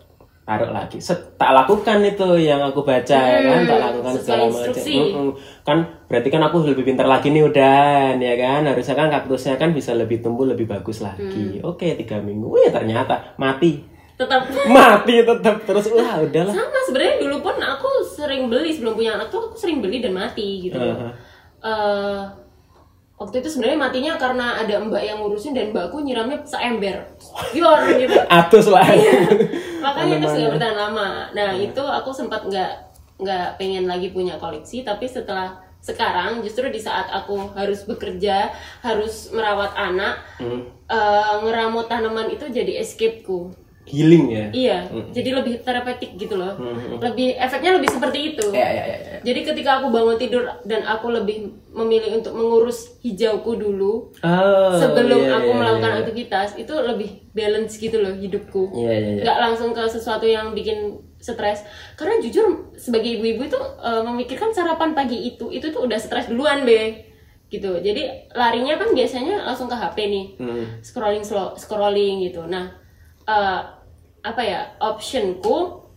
taruh lagi. Set tak lakukan itu yang aku baca ya kan? Tak lakukan segala macam. instruksi. Mm-mm. kan berarti kan aku lebih pintar lagi nih udah ya kan? Harusnya kan kaktusnya kan bisa lebih tumbuh lebih bagus lagi. Oke tiga minggu. Wih, ternyata mati. Tetap. Mati tetap terus. Wah udahlah. Sama sebenarnya dulu pun aku sering beli sebelum punya anak tuh aku sering beli dan mati gitu loh. Heeh. Eh, waktu itu sebenarnya matinya karena ada mbak yang ngurusin dan mbakku nyiramnya seember. Biar gitu. Atus lah. Makanya terus nggak bertahan lama. Nah itu aku sempat nggak nggak pengen lagi punya koleksi tapi setelah sekarang justru di saat aku harus bekerja harus merawat anak Hmm. eh, ngeramut tanaman itu jadi escapeku healing ya? Iya jadi lebih terapeutik gitu loh. Lebih efeknya lebih seperti itu. Ya ya ya, ya. jadi ketika aku bangun tidur dan aku lebih memilih untuk mengurus hijauku dulu Oh, sebelum iya, aku iya, melakukan iya. aktivitas itu lebih balance gitu loh hidupku. Iya, iya, iya. nggak langsung ke sesuatu yang bikin stres. Karena jujur sebagai ibu-ibu itu eh, memikirkan sarapan pagi itu itu tuh udah stres duluan be. Gitu. Jadi larinya kan biasanya langsung ke HP nih. Hmm. scrolling slow scrolling gitu. Nah eh, apa ya optionku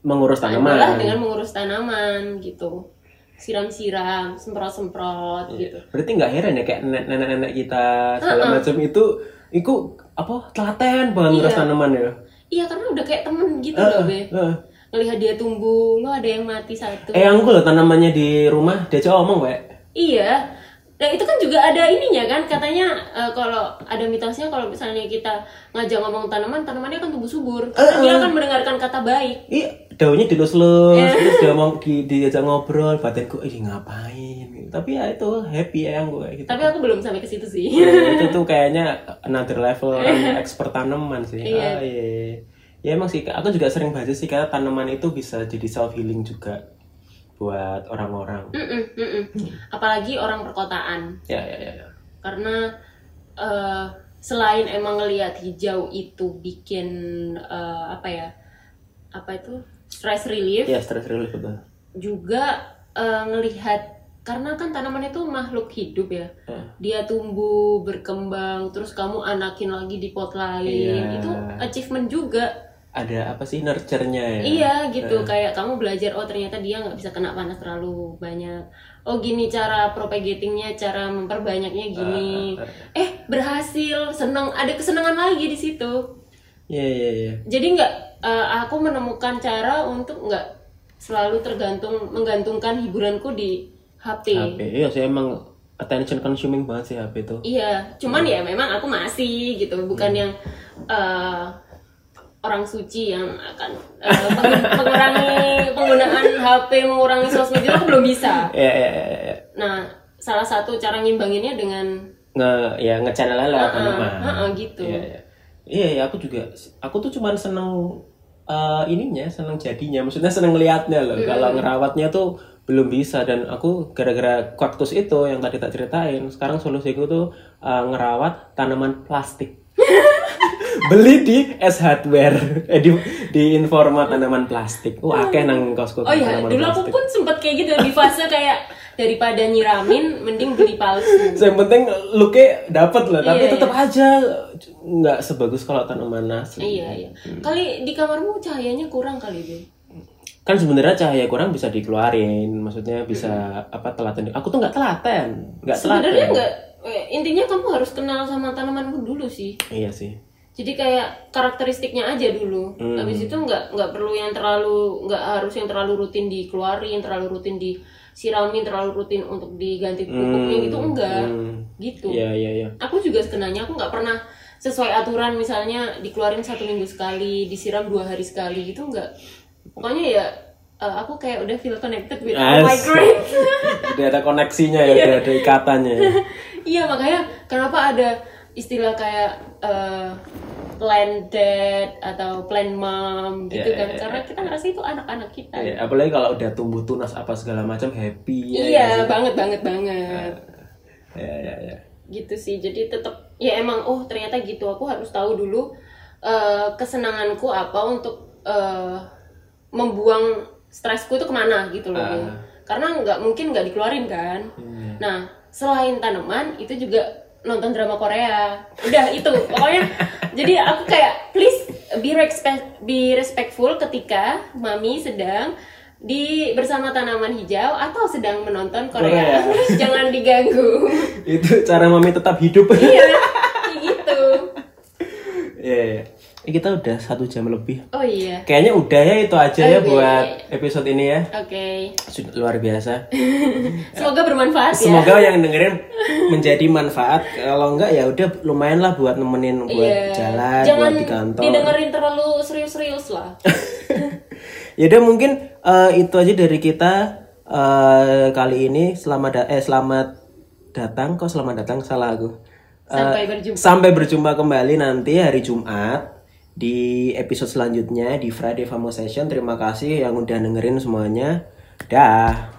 mengurus adalah tanaman. dengan mengurus tanaman gitu. Siram-siram semprot-semprot gitu. Berarti nggak heran ya kayak nenek- nenek-nenek kita segala macam itu itu apa telaten banget ngurus Iya. tanaman ya? Iya karena udah kayak temen gitu loh be. Heeh. ngelihat dia tumbuh lo ada yang mati satu. Eh aku loh tanamannya di rumah dia coba ngomong wek iya nah itu kan juga ada ininya kan katanya eh, kalau ada mitosnya kalau misalnya kita ngajak ngomong tanaman tanamannya akan tumbuh subur karena dia akan mendengarkan kata baik Iya, daunnya dilus-lus, terus dia mau di, diajak ngobrol, batinku, ih ngapain? Tapi ya itu happy ya yang gue gitu. tapi aku belum sampai ke situ sih Ya, itu tuh kayaknya another level orang expert tanaman sih. Iya. Ah, iya. Ya emang sih, aku juga sering baca sih karena tanaman itu bisa jadi self healing juga buat orang-orang. Mm-mm, mm-mm. apalagi orang perkotaan Ya, ya, ya. ya. karena eh, selain emang ngelihat hijau itu bikin eh, apa ya apa itu stress relief Ya, stress relief betul. juga eh, ngelihat karena kan tanaman itu makhluk hidup ya Ya. dia tumbuh berkembang terus kamu anakin lagi di pot lain Iya. itu achievement juga ada apa sih nurture-nya ya? Iya gitu, kayak kamu belajar oh ternyata dia nggak bisa kena panas terlalu banyak. Oh gini cara propagatingnya, cara memperbanyaknya gini. Eh berhasil, seneng, ada kesenangan lagi di situ. iya iya iya. Jadi nggak, eh, aku menemukan cara untuk nggak selalu tergantung menggantungkan hiburanku di HP. HP iya sih emang attention consuming banget sih HP itu. Iya, cuman ya memang aku masih gitu, bukan yang eh, orang suci yang akan eh, meng- mengurangi penggunaan HP, mengurangi sosmed itu aku belum bisa. iya iya iya iya. Nah, salah satu cara ngimbanginnya dengan nge ya ngechannel Heeh, teman heeh, gitu. iya iya iya iya, aku juga aku tuh cuman seneng eh, ininya seneng jadinya maksudnya seneng liatnya loh kalau ngerawatnya tuh belum bisa dan aku gara-gara cactus itu yang tadi tak ceritain sekarang solusiku tuh eh, ngerawat tanaman plastik beli di S hardware. Eh, di di informa tanaman plastik. Wah akeh nang kosku Oh iya, dulu aku plastik. pun sempet kayak gitu di fase kayak daripada nyiramin mending beli palsu. yang penting looknya dapet lah tapi Iya, tetap aja nggak sebagus kalau tanaman asli. Iya, iya. Kali di kamarmu cahayanya kurang kali deh. kan sebenarnya cahaya kurang bisa dikeluarin maksudnya bisa apa telaten. Aku tuh nggak telaten nggak Sebenarnya telaten enggak eh, intinya kamu harus kenal sama tanamanmu dulu sih. iya sih Jadi kayak karakteristiknya aja dulu. Habis itu nggak nggak perlu yang terlalu nggak harus yang terlalu rutin dikeluarin, terlalu rutin disiramin, terlalu rutin untuk diganti pupuknya gitu enggak. Gitu. iya iya iya Aku juga sebenarnya aku nggak pernah sesuai aturan misalnya dikeluarin satu minggu sekali, disiram dua hari sekali gitu enggak. Pokoknya ya eh, aku kayak udah feel connected with all my greens. udah ada koneksinya ya udah ada ikatannya Iya makanya kenapa ada istilah kayak eh, plan dad atau plan mom gitu Iya, kan. iya, karena kita ngerasa itu anak-anak kita. Ya, apalagi kalau udah tumbuh tunas apa segala macam happy ya, Iya banget banget banget. Ya ya ya gitu sih. Jadi tetap ya emang oh ternyata gitu. Aku harus tahu dulu eh, kesenanganku apa untuk eh, membuang stresku itu ke mana gitu loh. Ah. karena nggak mungkin nggak dikeluarin kan. Iya. nah selain tanaman itu juga nonton drama Korea. Udah itu. Pokoknya jadi aku kayak please be respect be respectful ketika mami sedang di bersama tanaman hijau atau sedang menonton Korea, jangan diganggu. Itu cara mami tetap hidup. Iya kayak gitu. Ya. Eh, kita udah satu jam lebih. Oh iya. Kayaknya udah ya itu aja ya Oke. buat episode ini ya. Oke. Sudah luar biasa. Semoga bermanfaat ya. Semoga yang dengerin menjadi manfaat. Kalau enggak ya udah lumayan lah buat nemenin buat Iya. jalan jangan buat di kantor. didengerin terlalu serius-serius lah. Ya udah mungkin eh, itu aja dari kita eh, kali ini. Selamat da- eh selamat datang. Kok selamat datang? Salah aku. Eh, sampai berjumpa. sampai berjumpa kembali nanti hari Jumat di episode selanjutnya di Friday Famo Session terima kasih yang udah dengerin semuanya. Dah